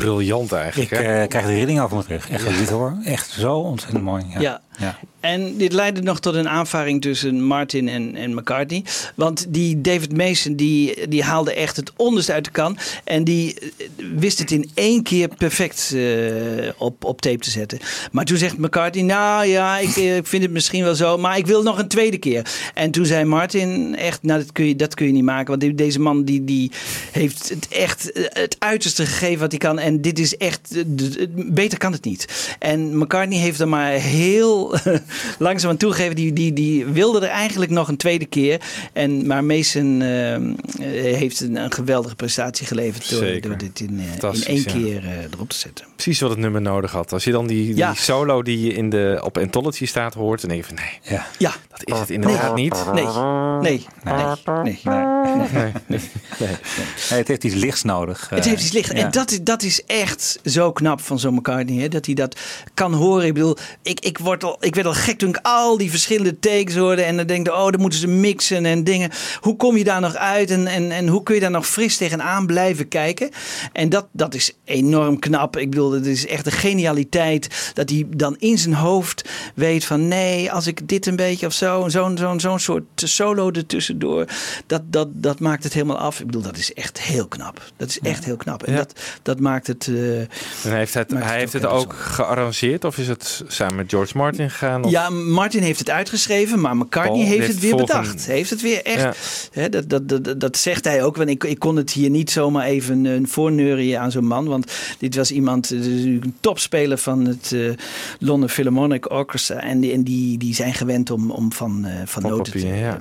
Briljant eigenlijk. Ik hè? eh, krijg de rilling over mijn rug. Echt dit hoor. Echt zo ontzettend mooi. Ja. Ja. En dit leidde nog tot een aanvaring tussen Martin en, en McCartney. Want die David Mason die, die haalde echt het onderste uit de kan. En die eh, wist het in één keer perfect eh, op, op tape te zetten. Maar toen zegt McCartney, nou ja, ik, eh, ik vind het misschien wel zo. Maar ik wil nog een tweede keer. En toen zei Martin echt, nou dat kun je, dat kun je niet maken. Want deze man die, die heeft het echt het uiterste gegeven wat hij kan. En dit is echt, beter kan het niet. En McCartney heeft er maar heel langzaam aan toegegeven. Die, die, die wilde er eigenlijk nog een tweede keer. En, maar Mason eh, eh, heeft een, een geweldige prestatie geleverd. Door, dit in, eh, in één ja. keer eh, erop te zetten. Precies wat het nummer nodig had. Als je dan die, die Ja. solo die je in de, op Anthology staat hoort, dan denk je van nee, Ja. Dat is het inderdaad Nee. niet. Nee, nee, nee, nee. Nee. Nee, het heeft iets lichts nodig. Het eh, heeft iets liggen. ja. En dat is, dat is echt zo knap van zo'n McCartney. Hè? Dat hij dat kan horen. Ik bedoel, ik, ik, word al, ik werd al gek toen ik al die verschillende takes hoorde. En dan denk ik, oh, dan moeten ze mixen en dingen. Hoe kom je daar nog uit? En, en, en hoe kun je daar nog fris tegenaan blijven kijken? En dat, dat is enorm knap. Ik bedoel, het is echt een genialiteit. Dat hij dan in zijn hoofd weet van... nee, als ik dit een beetje of zo... zo'n zo'n zo'n soort solo ertussendoor... Dat, dat, dat maakt het helemaal af. Ik bedoel, dat is echt heel knap. Dat is echt heel knap. En Ja. dat, dat maakt het... eh, En hij heeft het, Maakt hij het heeft ook het ook gearrangeerd of is het samen met George Martin gegaan? Of? Ja, Martin heeft het uitgeschreven, maar McCartney Paul heeft het weer volgen- bedacht. Heeft het weer echt. Ja. Hè, dat, dat, dat, dat zegt hij ook. Want ik, ik kon het hier niet zomaar even een voorneurien aan zo'n man. Want dit was iemand, eh, een topspeler van het eh, London Philharmonic Orchestra. En die, en die, die zijn gewend om, om van, eh, van Van noten papier, ja.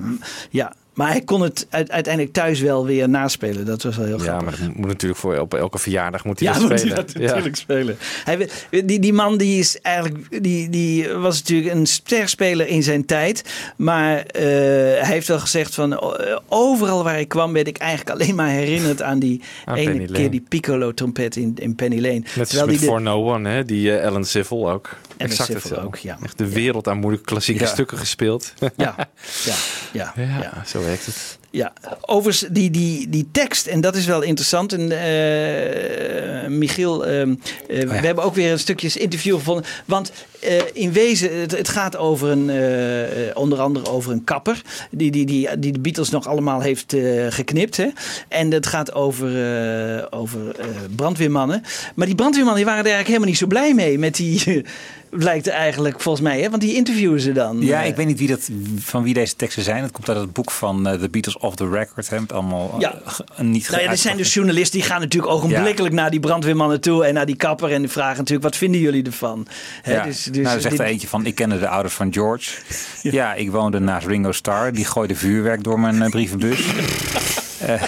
ja. Maar hij kon het uit- uiteindelijk thuis wel weer naspelen. Dat was wel heel Ja, grappig. maar dat moet natuurlijk voor op elke verjaardag moet hij Ja, dat moet hij dat natuurlijk spelen. Hij, die, die man die is eigenlijk, die, die was natuurlijk een sterspeler in zijn tijd. Maar eh, hij heeft wel gezegd van overal waar ik kwam werd ik eigenlijk alleen maar herinnerd aan die Aan ene Penny keer Lane. die piccolo trompet in, in Penny Lane. Net als Terwijl met die de- For No One, hè? die eh, Alan Civil ook. Alan exact hetzelfde. ook, ja. Echt de wereld aan moeilijke klassieke Ja. stukken gespeeld. Ja, ja, ja, ja, ja. zo werkt het. Ja, overigens die, die, die tekst, en dat is wel interessant. En eh, Michiel, ehm, Oh eh, we hebben ook weer een stukjes interview gevonden. Want eh, in wezen, het, het gaat over een, onder andere over een kapper. Die, die, die, die de Beatles nog allemaal heeft geknipt. Hè? En het gaat over, over brandweermannen. Maar die brandweermannen die waren er eigenlijk helemaal niet zo blij mee. Met die, blijkt eigenlijk volgens mij. Hè? Want die interviewen ze dan. Ja, eh. ik weet niet wie dat, van wie deze teksten zijn. Het komt uit het boek van eh, The Beatles Off the Record. Hè, met allemaal eh, Ja. niet Nou ja, er zijn dus journalisten die gaan natuurlijk ogenblikkelijk naar die brandweermannen toe en naar die kapper en die vragen natuurlijk wat vinden jullie ervan? Hè, Ja. dus, dus nou, er zegt er eentje van, ik kende de ouders van George. Ja, ik woonde naast Ringo Starr. Die gooide vuurwerk door mijn brievenbus. Eh,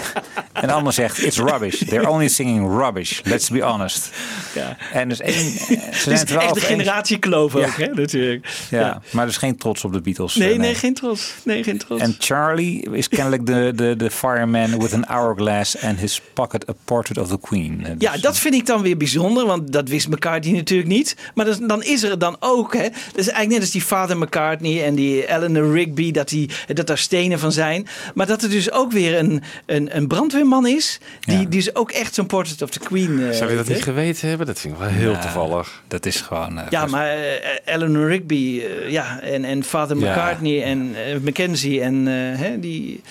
En de ander zegt, it's rubbish. They're only singing rubbish. Let's be honest. Ja. En dus één... Ze zijn wel echt de generatiekloof Ja. ook, hè, natuurlijk. Ja, maar dus geen trots op de Beatles. Nee, eh, nee, geen trots. Nee, geen trots. En Charlie is kennelijk de, de, de fireman with an hourglass and his pocket a portrait of the queen. Eh, Ja, dat vind ik dan weer bijzonder, want dat wist McCartney natuurlijk niet. Maar dan, dan is er dan ook, hè, dat is eigenlijk net als die vader McCartney en die Eleanor Rigby, dat, die, dat daar stenen van zijn. Maar dat er dus ook weer een, een, een brandweerman is, die, die dus ook echt zo'n portrait of the queen eh, Zou je dat niet geweten hebben? Dat vind ik wel heel Nou, toevallig. Dat is gewoon... eh, Ja, maar Eleanor Rigby, eh, ja, en, en vader Ja. McCartney en Mackenzie en eh, hè, die...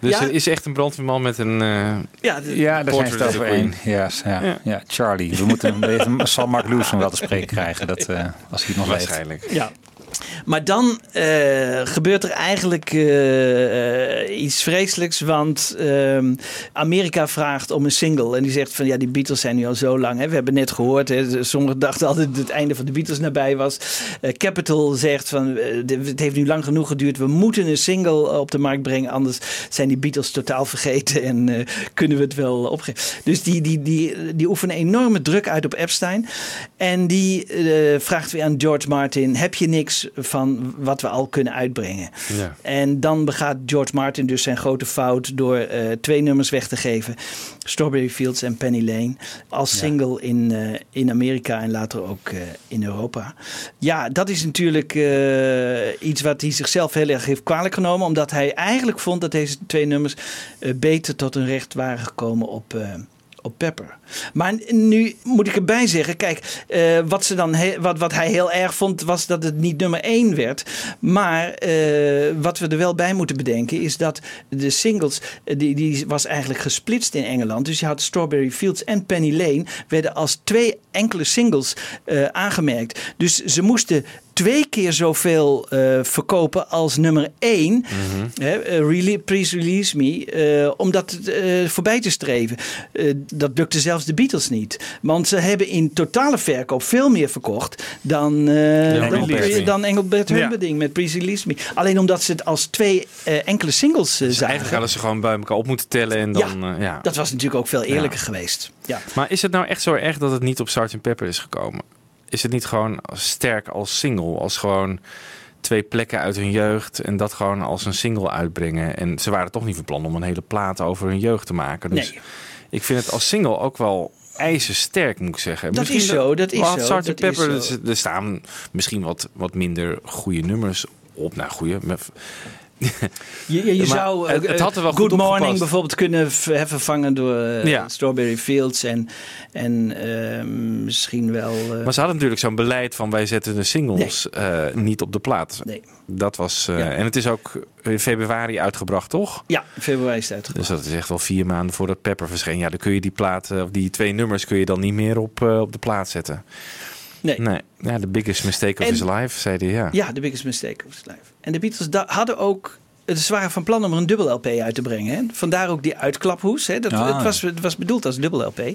Dus Ja. er is echt een brandweerman met een uh, Ja, de- Ja, daar zijn ze het over één. Ja, ja, Ja. ja. Charlie. We moeten hem, zal Mark Lewis wel te spreken krijgen, dat, eh, als hij het nog weet. Waarschijnlijk. Ja. Maar dan eh, gebeurt er eigenlijk eh, eh, iets vreselijks. Want ehm, Amerika vraagt om een single. En die zegt van ja, die Beatles zijn nu al zo lang. Hè. We hebben net gehoord. Hè, sommigen dachten altijd dat het einde van de Beatles nabij was. Capital zegt van het heeft nu lang genoeg geduurd. We moeten een single op de markt brengen. Anders zijn die Beatles totaal vergeten. En kunnen we het wel opgeven. Dus die, die, die, die oefenen enorme druk uit op Epstein. En die vraagt weer aan George Martin: heb je niks van wat we al kunnen uitbrengen? Ja. En dan begaat George Martin dus zijn grote fout door eh, twee nummers weg te geven: Strawberry Fields en Penny Lane. Als single in, eh, in Amerika en later ook eh, in Europa. Ja, dat is natuurlijk iets wat hij zichzelf heel erg heeft kwalijk genomen, omdat hij eigenlijk vond dat deze twee nummers beter tot hun recht waren gekomen op. op Pepper. Maar nu moet ik erbij zeggen, kijk, eh, wat, ze dan wat, wat hij heel erg vond, was dat het niet nummer 1 werd. Maar eh, wat we er wel bij moeten bedenken, is dat de singles, eh, die, die was eigenlijk gesplitst in Engeland. Dus je had Strawberry Fields en Penny Lane, werden als twee enkele singles aangemerkt. Dus ze moesten twee keer zoveel eh, verkopen als nummer 1. Hè, eh, rele- Please Release Me. eh, om dat voorbij te streven. Eh, dat lukte zelfs de Beatles niet. Want ze hebben in totale verkoop veel meer verkocht dan, eh dan, Engelbert. dan Engelbert Ja. Humperdinck met Please Release Me. Alleen omdat ze het als twee eh, enkele singles eh, zagen. Eigenlijk hadden ze gewoon bij elkaar op moeten tellen en dan... Ja, ja. Dat was natuurlijk ook veel eerlijker geweest. Ja. Maar is het nou echt zo erg dat het niet op Sgt. Pepper is gekomen? Is het niet gewoon sterk als single? Als gewoon twee plekken uit hun jeugd en dat gewoon als een single uitbrengen. En ze waren toch niet van plan om een hele plaat over hun jeugd te maken. Dus Nee. ik vind het als single ook wel ijzersterk, moet ik zeggen. Dat is zo, dat is zo, Sgt. dat Pepper, is zo. er- er staan misschien wat, wat minder goede nummers op. Nou, goede. Je, je, zou het- eh, het had er wel Good goed Morning bijvoorbeeld kunnen vervangen door eh, Ja. Strawberry Fields en, en eh, misschien wel... eh, Maar ze hadden natuurlijk zo'n beleid van wij zetten de singles niet op de plaat. Nee. Dat was. Ja. En het is ook in februari uitgebracht, toch? ja, februari is het uitgebracht. Dus dat is echt wel vier maanden voordat Pepper verscheen. Ja, dan kun je die plaat, of die twee nummers kun je dan niet meer op, op de plaat zetten. Nee. Nee. Ja, the biggest mistake of En- his life, zei hij. Ja. Ja, the biggest mistake of his life. En de Beatles da- hadden ook... Ze waren van plan om er een dubbel LP uit te brengen. Hè? Vandaar ook die uitklaphoes. Hè? Dat, Ah, het, was, het was bedoeld als dubbel LP. Eh,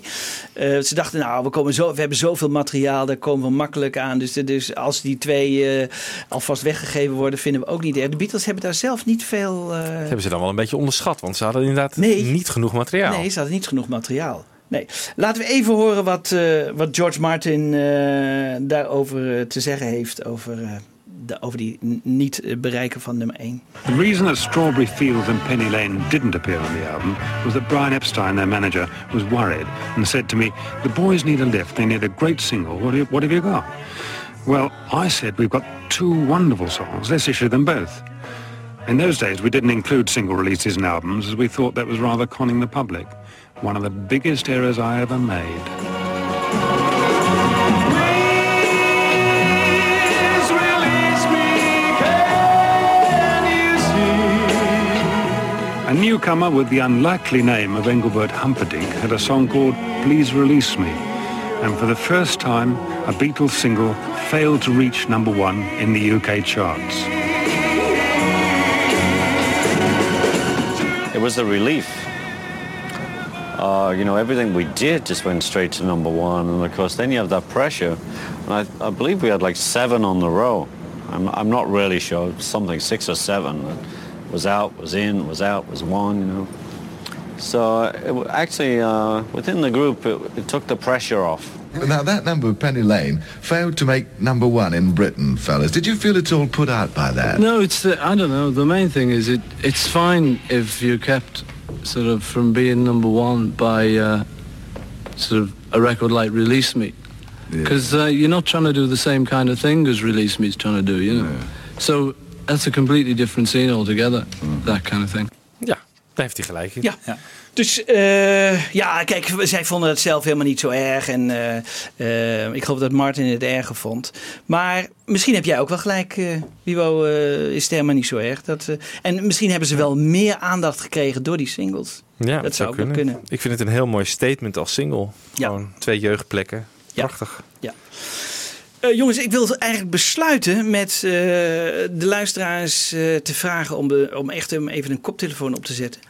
ze dachten, nou, we, komen zo, we hebben zoveel materiaal. Daar komen we makkelijk aan. Dus, dus als die twee eh, alvast weggegeven worden, vinden we ook niet erg. De Beatles hebben daar zelf niet veel... eh, Dat hebben ze dan wel een beetje onderschat, want ze hadden inderdaad Nee. niet genoeg materiaal. Nee, ze hadden niet genoeg materiaal. Nee. Laten we even horen wat, eh, wat George Martin eh, daarover eh, te zeggen heeft. Over, eh, de, over die niet bereiken van nummer 1. The reason that Strawberry Fields and Penny Lane didn't appear on the album was that Brian Epstein, their manager, was worried and said to me, the boys need a lift, they need a great single, what, do you, what have you got? Well, I said, we've got two wonderful songs, let's issue them both. In those days, we didn't include single releases in albums as we thought that was rather conning the public. One of the biggest errors I ever made. A newcomer with the unlikely name of Engelbert Humperdinck had a song called Please Release Me. And for the first time, a Beatles single failed to reach number one in the UK charts. It was a relief. Uh, you know, everything we did just went straight to number one, and of course, then you have that pressure. And I, I believe we had like seven on the row. I'm, I'm not really sure, something six or seven. that Was out, was in, was out, was one, you know. So it, w- actually, uh, within the group, it, it took the pressure off. Now, that number, Penny Lane, failed to make number one in Britain, fellas. Did you feel at all put out by that? No, it's the, I don't know. The main thing is it. It's fine if you're kept sort of from being number one by uh, sort of a record like Release Me, because uh, you're not trying to do the same kind of thing as Release Me is trying to do. You know, so that's a completely different scene altogether. That kind of thing. Ja, daar heeft hij gelijk in. Ja. Dus eh, ja, kijk, zij vonden het zelf helemaal niet zo erg. En eh, eh, ik geloof dat Martin het erger vond. Maar misschien heb jij ook wel gelijk, Wibo, is het helemaal niet zo erg. Dat, en misschien hebben ze wel meer aandacht gekregen door die singles. Ja, dat zou wel kunnen. Ik vind het een heel mooi statement als single. Gewoon twee jeugdplekken. Prachtig. Ja. Eh, jongens, ik wil eigenlijk besluiten met eh, de luisteraars eh, te vragen om, de, om echt even een koptelefoon op te zetten.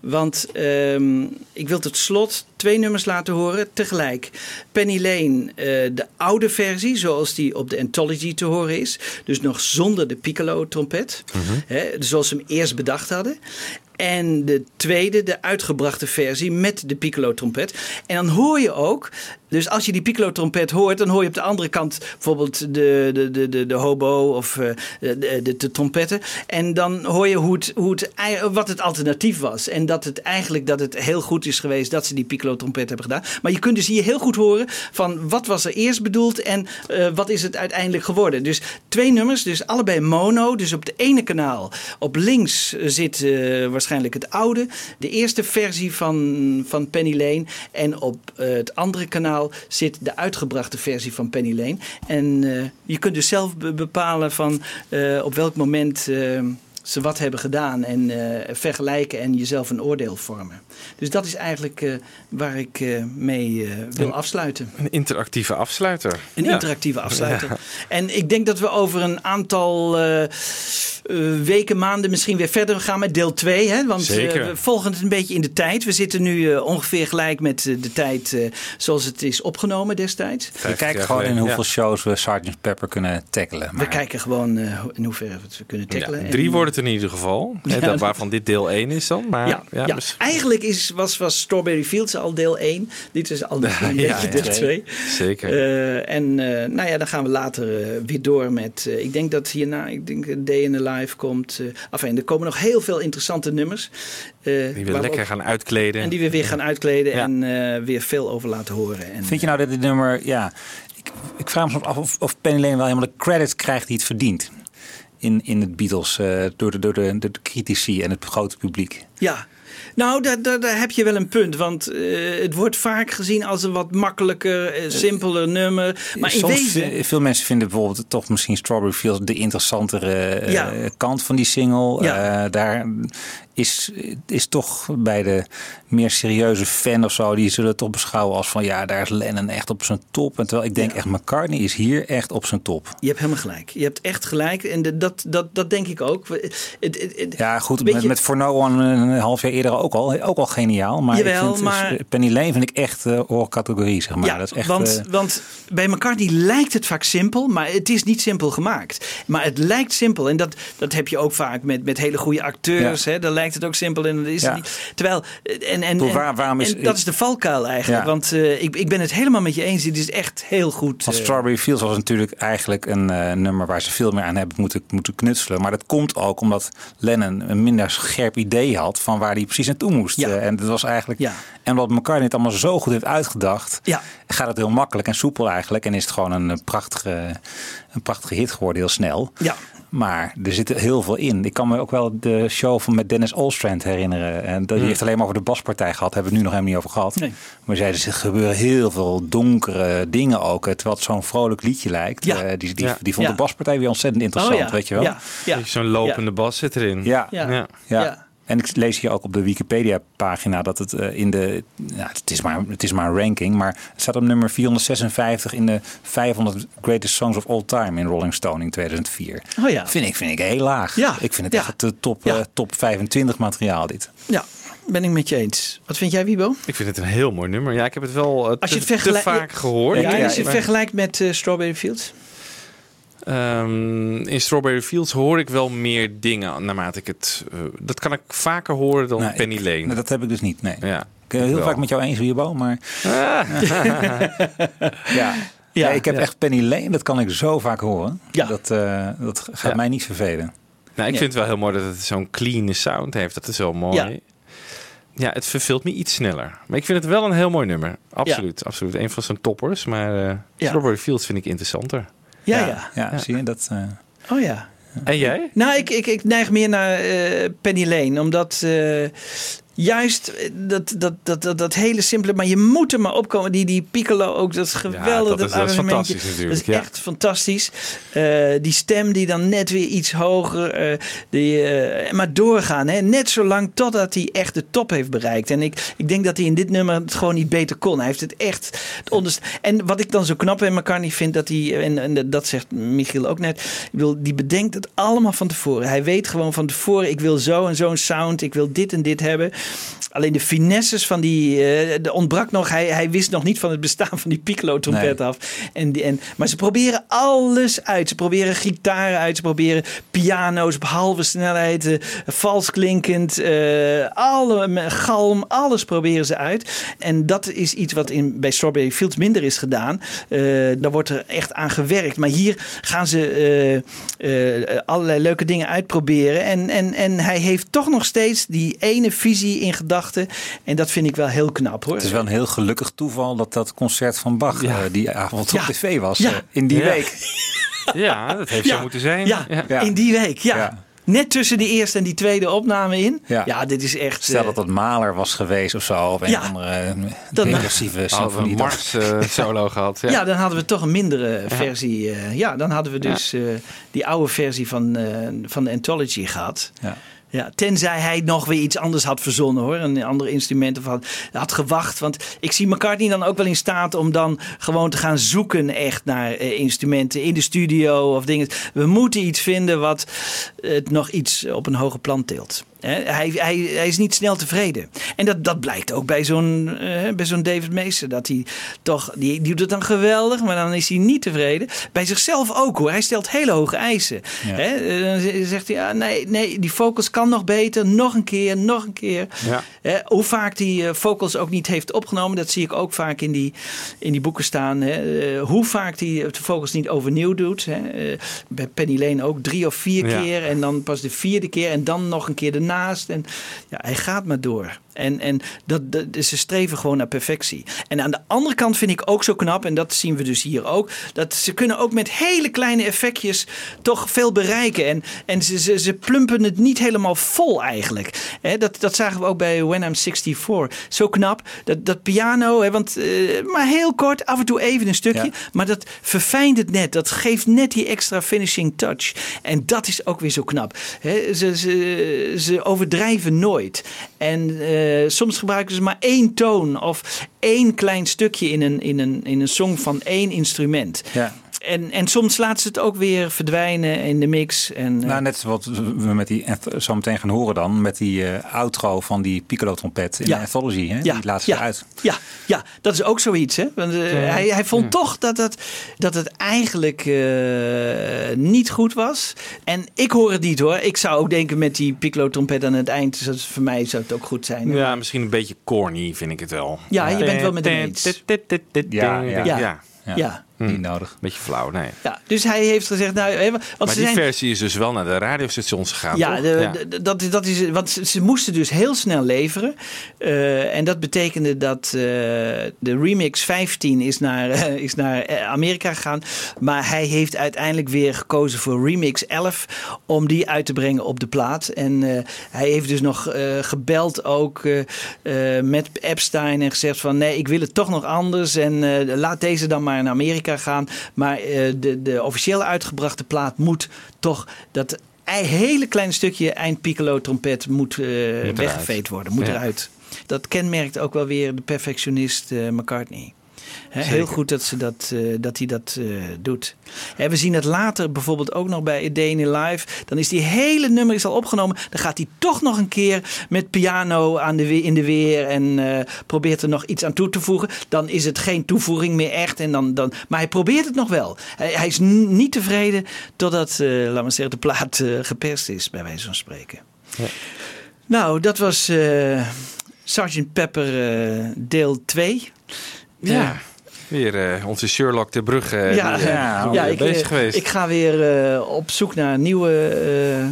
Want ehm, ik wil tot slot twee nummers laten horen tegelijk. Penny Lane, de oude versie, zoals die op de Anthology te horen is. Dus nog zonder de piccolo-trompet. Hè, zoals ze hem eerst bedacht hadden. En de tweede, de uitgebrachte versie met de piccolo-trompet. En dan hoor je ook, dus als je die piccolo-trompet hoort, dan hoor je op de andere kant bijvoorbeeld de, de, de, de, de hobo of eh, de, de, de trompetten. En dan hoor je hoe het, hoe het, wat het alternatief was. En dat het eigenlijk dat het heel goed is geweest dat ze die piccolo-trompet hebben gedaan. Maar je kunt dus hier heel goed horen van wat was er eerst bedoeld en eh, wat is het uiteindelijk geworden. Dus twee nummers, dus allebei mono. Dus op het ene kanaal, op links eh, zit waarschijnlijk het oude. De eerste versie van, van Penny Lane. En op het andere kanaal zit de uitgebrachte versie van Penny Lane. En eh, je kunt dus zelf be- bepalen van eh, op welk moment eh, ze wat hebben gedaan. En vergelijken en jezelf een oordeel vormen. Dus dat is eigenlijk eh, waar ik eh, mee eh, wil Een- afsluiten. Een interactieve afsluiter. Een Ja. interactieve afsluiter. Ja. En ik denk dat we over een aantal eh, eh, weken, maanden misschien weer verder gaan met deel 2. Hè? Want Zeker. we volgen het een beetje in de tijd. We zitten nu eh, ongeveer gelijk met de tijd eh, zoals het is opgenomen destijds. We kijken gewoon in hoeveel shows we Sgt. Pepper kunnen tackelen. We kijken gewoon eh, in hoeverre we het kunnen tackelen. Ja, drie En- wordt het in ieder geval. Hè, Ja, dat, dat- waarvan dit deel 1 is dan. Maar ja, ja, ja. dus- eigenlijk is, was, was Strawberry Fields al deel 1. Dit is al een Ja, beetje ja. deel 2. Zeker. Eh, en eh, nou ja, dan gaan we later eh, weer door met. eh, ik denk dat hierna, ik denk een Day in the Life komt. eh enfin, er komen nog heel veel interessante nummers. eh, Die we lekker ook- gaan uitkleden. En die we weer gaan uitkleden en eh, weer veel over laten horen. En, Vind je nou dat dit nummer, ja, ik, ik vraag me soms af of, of Penny Lane wel helemaal de credits krijgt die het verdient. In, in het Beatles, eh, door, de, door, de, door de critici en het grote publiek. Ja. Nou, daar, daar, daar heb je wel een punt. Want eh, het wordt vaak gezien als een wat makkelijker, eh, simpeler nummer. Maar in wezen... veel mensen vinden bijvoorbeeld toch misschien Strawberry Fields de interessantere eh, Ja. kant van die single. Ja. Eh, daar is, is toch bij de meer serieuze fan of zo, die zullen het toch beschouwen als van ja, daar is Lennon echt op zijn top. En terwijl ik denk echt, McCartney is hier echt op zijn top. Je hebt helemaal gelijk. Je hebt echt gelijk. En de- dat, dat, dat denk ik ook. Het, het, het- Ja, goed, met, je- met For No One een half jaar eerder ook al, ook al geniaal. Maar Jawel, ik vind, maar- Penny Lane vind ik echt eh oorcategorie, zeg maar. ja, dat is echt, want, eh, want bij McCartney lijkt het vaak simpel, maar het is niet simpel gemaakt. Maar het lijkt simpel. En dat, dat heb je ook vaak met, met hele goede acteurs. Ja. Hè? Lijkt het ook simpel en dat is het niet. Terwijl, en, en, waar- waarom is- en dat is de valkuil eigenlijk. Want eh, ik, ik ben het helemaal met je eens. Dit is echt heel goed. Want eh, Strawberry Fields was natuurlijk eigenlijk een eh, nummer waar ze veel meer aan hebben moeten, moeten knutselen. Maar dat komt ook omdat Lennon een minder scherp idee had van waar hij precies naartoe moest. Ja. En dat was eigenlijk. Ja. En omdat McCartney het allemaal zo goed heeft uitgedacht, Ja. gaat het heel makkelijk en soepel eigenlijk. En is het gewoon een prachtige, een prachtige hit geworden, heel snel. Ja. Maar er zit heel veel in. Ik kan me ook wel de show van met Dennis Olstrand herinneren. En dat die Hmm. heeft alleen maar over de baspartij gehad. Hebben we het nu nog helemaal niet over gehad. Nee. Maar zeiden ze, er gebeuren heel veel donkere dingen ook. Terwijl het zo'n vrolijk liedje lijkt. Ja. Eh, die, die, Ja. die vond Ja. de baspartij weer ontzettend interessant, Oh ja. weet je wel. Ja. Ja. Zo'n lopende bas zit erin. Ja. Ja. Ja. Ja. Ja. En ik lees hier ook op de Wikipedia-pagina dat het eh, in de. Ja, het, is maar, het is maar een ranking, maar het staat op nummer 456 in de 500 Greatest Songs of All Time in Rolling Stone in 2004. Oh ja. Vind ik, vind ik heel laag. Ja. Ik vind het Ja. echt de top, Ja. eh, top 25 materiaal, dit. Ja, ben ik met je eens. Wat vind jij, Wibo? Ik vind het een heel mooi nummer. Ja, ik heb het wel eh, Als je te, het vergelijkt- te vaak gehoord. Ja, als je het maar- vergelijkt met eh, Strawberry Fields. Ehm, in Strawberry Fields hoor ik wel meer dingen naarmate ik het... eh, dat kan ik vaker horen dan Nou, Penny Lane. Dat heb ik dus niet, nee. Ja. Ik ben heel wel. vaak met jou eens, Wierbo, maar... ja. Ja, Nee, ik heb ja. echt Penny Lane, dat kan ik zo vaak horen. Ja. Dat, eh, dat gaat Ja. mij niet vervelen. Nou, ik Ja. vind het wel heel mooi dat het zo'n clean sound heeft. Dat is wel mooi. Ja. Ja. het verveelt me iets sneller. Maar ik vind het wel een heel mooi nummer. Absoluut, absoluut. Een van zijn toppers. Maar eh Ja. Strawberry Fields vind ik interessanter. Ja, ja. Ja, zie je, dat... eh, Oh ja. En jij? Nou, ik, ik, ik neig meer naar eh, Penny Lane. Omdat eh, juist eh, dat, dat, dat, dat, dat hele simpele... Maar je moet er maar opkomen. Die, die piccolo ook, dat is geweldig. dat is- dat is arrangementje. fantastisch natuurlijk, Dat is ja. echt fantastisch. Eh, die stem die dan net weer iets hoger... eh, die, eh, maar doorgaan. Hè? Net zo lang totdat hij echt de top heeft bereikt. En ik, ik denk dat hij in dit nummer het gewoon niet beter kon. Hij heeft het echt... Het onderst- en wat ik dan zo knap in McCartney vind... Dat hij, en, en dat zegt Michiel ook net... Ik bedoel, die bedenkt het allemaal van tevoren. Hij weet gewoon van tevoren... Ik wil zo en zo'n sound. Ik wil dit en dit hebben. Alleen de finesses van die... eh er ontbrak nog... Hij, hij wist nog niet van het bestaan van die piccolo-trompet Nee. af. En, die- en, maar ze proberen alles uit. Ze proberen gitaren uit. Ze proberen piano's op halve snelheid. eh, vals klinkend. alle, met galm. Alles proberen ze uit. En dat is iets wat in, bij Strawberry Fields minder is gedaan. Daar wordt er echt aan gewerkt. Maar hier gaan ze allerlei leuke dingen uitproberen. En, en, en hij heeft toch nog steeds die ene visie in gedachten. En dat vind ik wel heel knap hoor. Het is wel een heel gelukkig toeval dat dat concert van Bach eh, die avond Ja. op tv was. Ja. eh, in die Ja. week. Ja, dat heeft Ja. zo moeten zijn. Ja, Ja. in die week, ja. Ja. Net tussen de eerste en die tweede opname in. Ja, Ja. dit is echt... Stel eh, dat dat Maler was geweest of zo. Of een Ja. andere Dan- depressieve Hadden we symfonie. een Mars eh, solo gehad. Ja. ja. dan hadden we toch een mindere versie. eh, ja, dan hadden we dus eh, die oude versie van, eh, van de Anthology gehad. Ja. Ja, tenzij hij nog weer iets anders had verzonnen hoor. Een ander instrument of had, had gewacht. Want ik zie McCartney dan ook wel in staat om dan gewoon te gaan zoeken echt naar eh, instrumenten in de studio of dingen. We moeten iets vinden wat het nog iets op een hoger plan tilt. Hij, hij, hij is niet snel tevreden. En dat, dat blijkt ook bij zo'n eh, bij zo'n David Meester. Dat hij toch, die, die doet het dan geweldig, maar dan is hij niet tevreden. Bij zichzelf ook hoor. Hij stelt hele hoge eisen. Ja. Hè, eh, dan zegt hij, ja, nee, nee, die vocals kan nog beter. Nog een keer, nog een keer. Ja. Hè, hoe vaak die eh, vocals ook niet heeft opgenomen, dat zie ik ook vaak in die, in die boeken staan. Hè. Hoe vaak die de vocals niet overnieuw doet. Hè. Bij Penny Lane ook drie of vier Ja. keer. En dan pas de vierde keer en dan nog een keer ernaast. En ja, hij gaat maar door. En, en dat, dat, ze streven gewoon naar perfectie. En aan de andere kant vind ik ook zo knap, en dat zien we dus hier ook, dat ze kunnen ook met hele kleine effectjes toch veel bereiken. En, en ze, ze, ze plumpen het niet helemaal vol eigenlijk. Hè, dat, dat zagen we ook bij When I'm 64. Zo knap. Dat, dat piano, hè, want, eh, maar heel kort, af en toe even een stukje. Ja. Maar dat verfijnt het net. Dat geeft net die extra finishing touch. En dat is ook weer zo knap. Ze, ze, ze overdrijven nooit. En eh, soms gebruiken ze maar één toon of één klein stukje in een, in een, in een song van één instrument. Ja. En, en soms laten ze het ook weer verdwijnen in de mix. En, eh, Nou, net wat we met die zo meteen gaan horen dan, met die eh, outro van die piccolo trompet in Ja. de anthology. Hè? Ja, Die laat ze ja. eruit. Ja, ja, dat is ook zoiets. Hè? Want, eh, hij, hij vond toch dat het, dat het eigenlijk eh, niet goed was. En ik hoor het niet hoor. Ik zou ook denken met die piccolo trompet aan het eind. Dus dat is- voor mij zou het ook goed zijn. Ja, misschien een beetje corny vind ik het wel. Ja, je bent wel met hem eens. Ja, ja. ja. Ja. Ja. Ja. Niet nodig. Beetje flauw, nee. Ja, dus hij heeft gezegd, nou, want Maar ze die zijn, versie is dus wel naar de radiostations gegaan, Ja, de- de- dat, dat is, want ze, ze moesten dus heel snel leveren. Eh, en dat betekende dat eh, de remix 15 is naar, eh, is naar Amerika gegaan. Maar hij heeft uiteindelijk weer gekozen voor remix 11 om die uit te brengen op de plaat. En hij heeft dus nog gebeld ook met Epstein en gezegd van nee, ik wil het toch nog anders. En laat deze dan maar naar Amerika gaan. Maar eh, de, de officieel uitgebrachte plaat moet toch dat een hele klein stukje eind piccolo trompet moet, eh, weggeveed worden, moet Ja. eruit. Dat kenmerkt ook wel weer de perfectionist eh, McCartney. Heel goed dat, ze dat, eh, dat hij dat eh, doet. We zien het later bijvoorbeeld ook nog bij A Day in Life. Dan is die hele nummer is al opgenomen. Dan gaat hij toch nog een keer met piano aan de, in de weer. En eh, probeert er nog iets aan toe te voegen. Dan is het geen toevoeging meer echt. En dan, dan, maar hij probeert het nog wel. Hij, hij is niet tevreden totdat laten we zeggen, de plaat geperst is, bij wijze van spreken. Nou, dat was Sgt. Pepper deel 2. Ja. Weer eh, onze Sherlock de Brugge ja, die, eh, ja, ik, bezig eh, geweest. ik ga weer eh, op zoek naar nieuwe eh,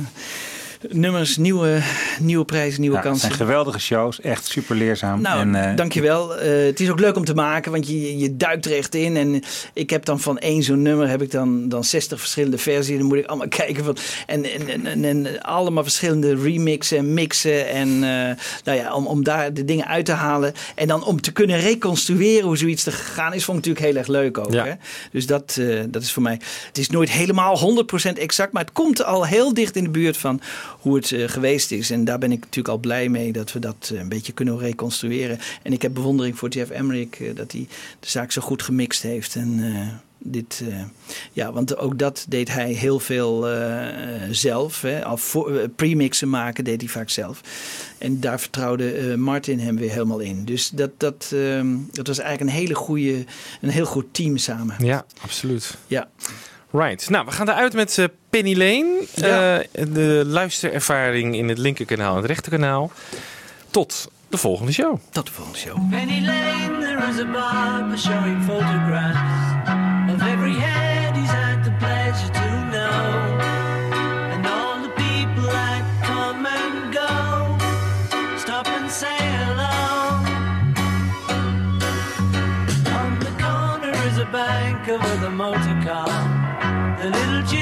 nummers, nieuwe, nieuwe prijzen, nieuwe Ja, het kansen. zijn geweldige shows, echt super leerzaam. Nou, en, eh, dankjewel. Eh het is ook leuk om te maken, want je, je duikt er echt in. En ik heb dan van één zo'n nummer heb ik dan, dan 60 verschillende versies. Dan moet ik allemaal kijken van. En, en, en, en, en allemaal verschillende remixen en mixen. En eh, nou ja, om, om daar de dingen uit te halen. En dan om te kunnen reconstrueren hoe zoiets te gaan is, vond ik natuurlijk heel erg leuk ook. Ja. Hè? Dus dat, eh, dat is voor mij. Het is nooit helemaal 100% exact, maar het komt al heel dicht in de buurt van hoe het eh, geweest is. En daar ben ik natuurlijk al blij mee dat we dat eh, een beetje kunnen reconstrueren. En ik heb bewondering voor Jeff Emmerich eh, dat hij de zaak zo goed gemixt heeft. En dit, ja, want ook dat deed hij heel veel zelf. Hè. Al voor- premixen maken deed hij vaak zelf. En daar vertrouwde Martin hem weer helemaal in. Dus dat, dat, ehm, dat was eigenlijk een hele goede, een heel goed team samen. Ja, absoluut. Ja. Right. Nou, we gaan eruit met eh, Penny Lane. Ja. Eh, de luisterervaring in het linkerkanaal en het rechterkanaal. Tot de volgende show. Tot de volgende show. Penny Lane, there is a barber showing photographs of every head he's had the pleasure to know. And all the people that come and go stop and say hello. On the corner is a banker with a motor car.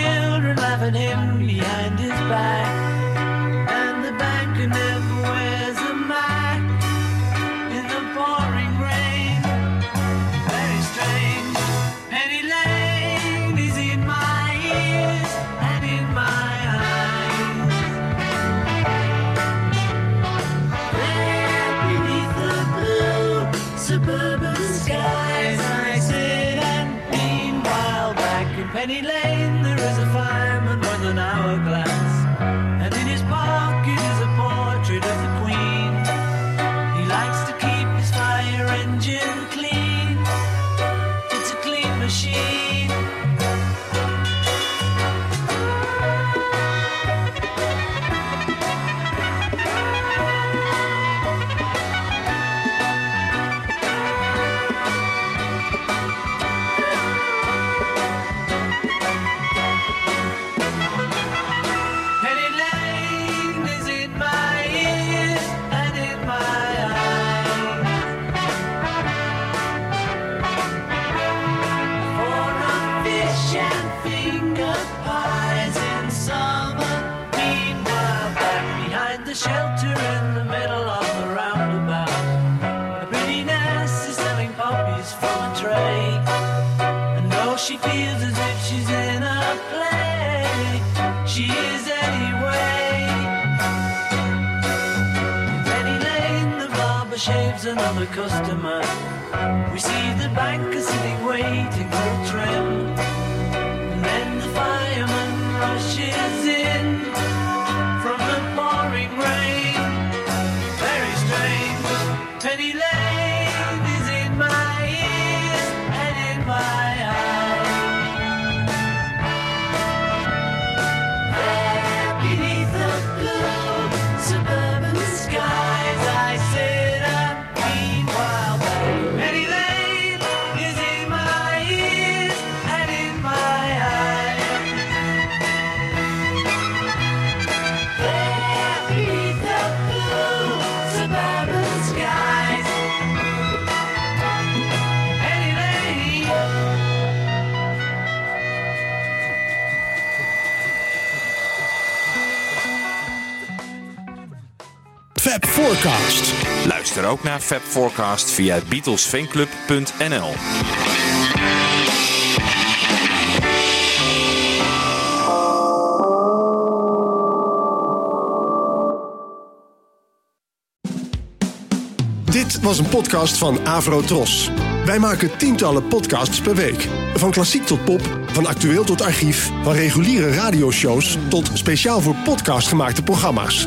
Children laugh at him behind his back. And the banker never wears a mask in the pouring rain. Very strange. Penny Lane is in my ears and in my eyes. There beneath the blue suburban skies, I sit and meanwhile back in Penny Lane customer. We see the banker sitting waiting for a trim. Forecast. Luister ook naar Fab Forecast via beatlesfanclub.nl. Dit was een podcast van Avro Tros. Wij maken tientallen podcasts per week. Van klassiek tot pop, van actueel tot archief, van reguliere radioshows tot speciaal voor podcast gemaakte programma's.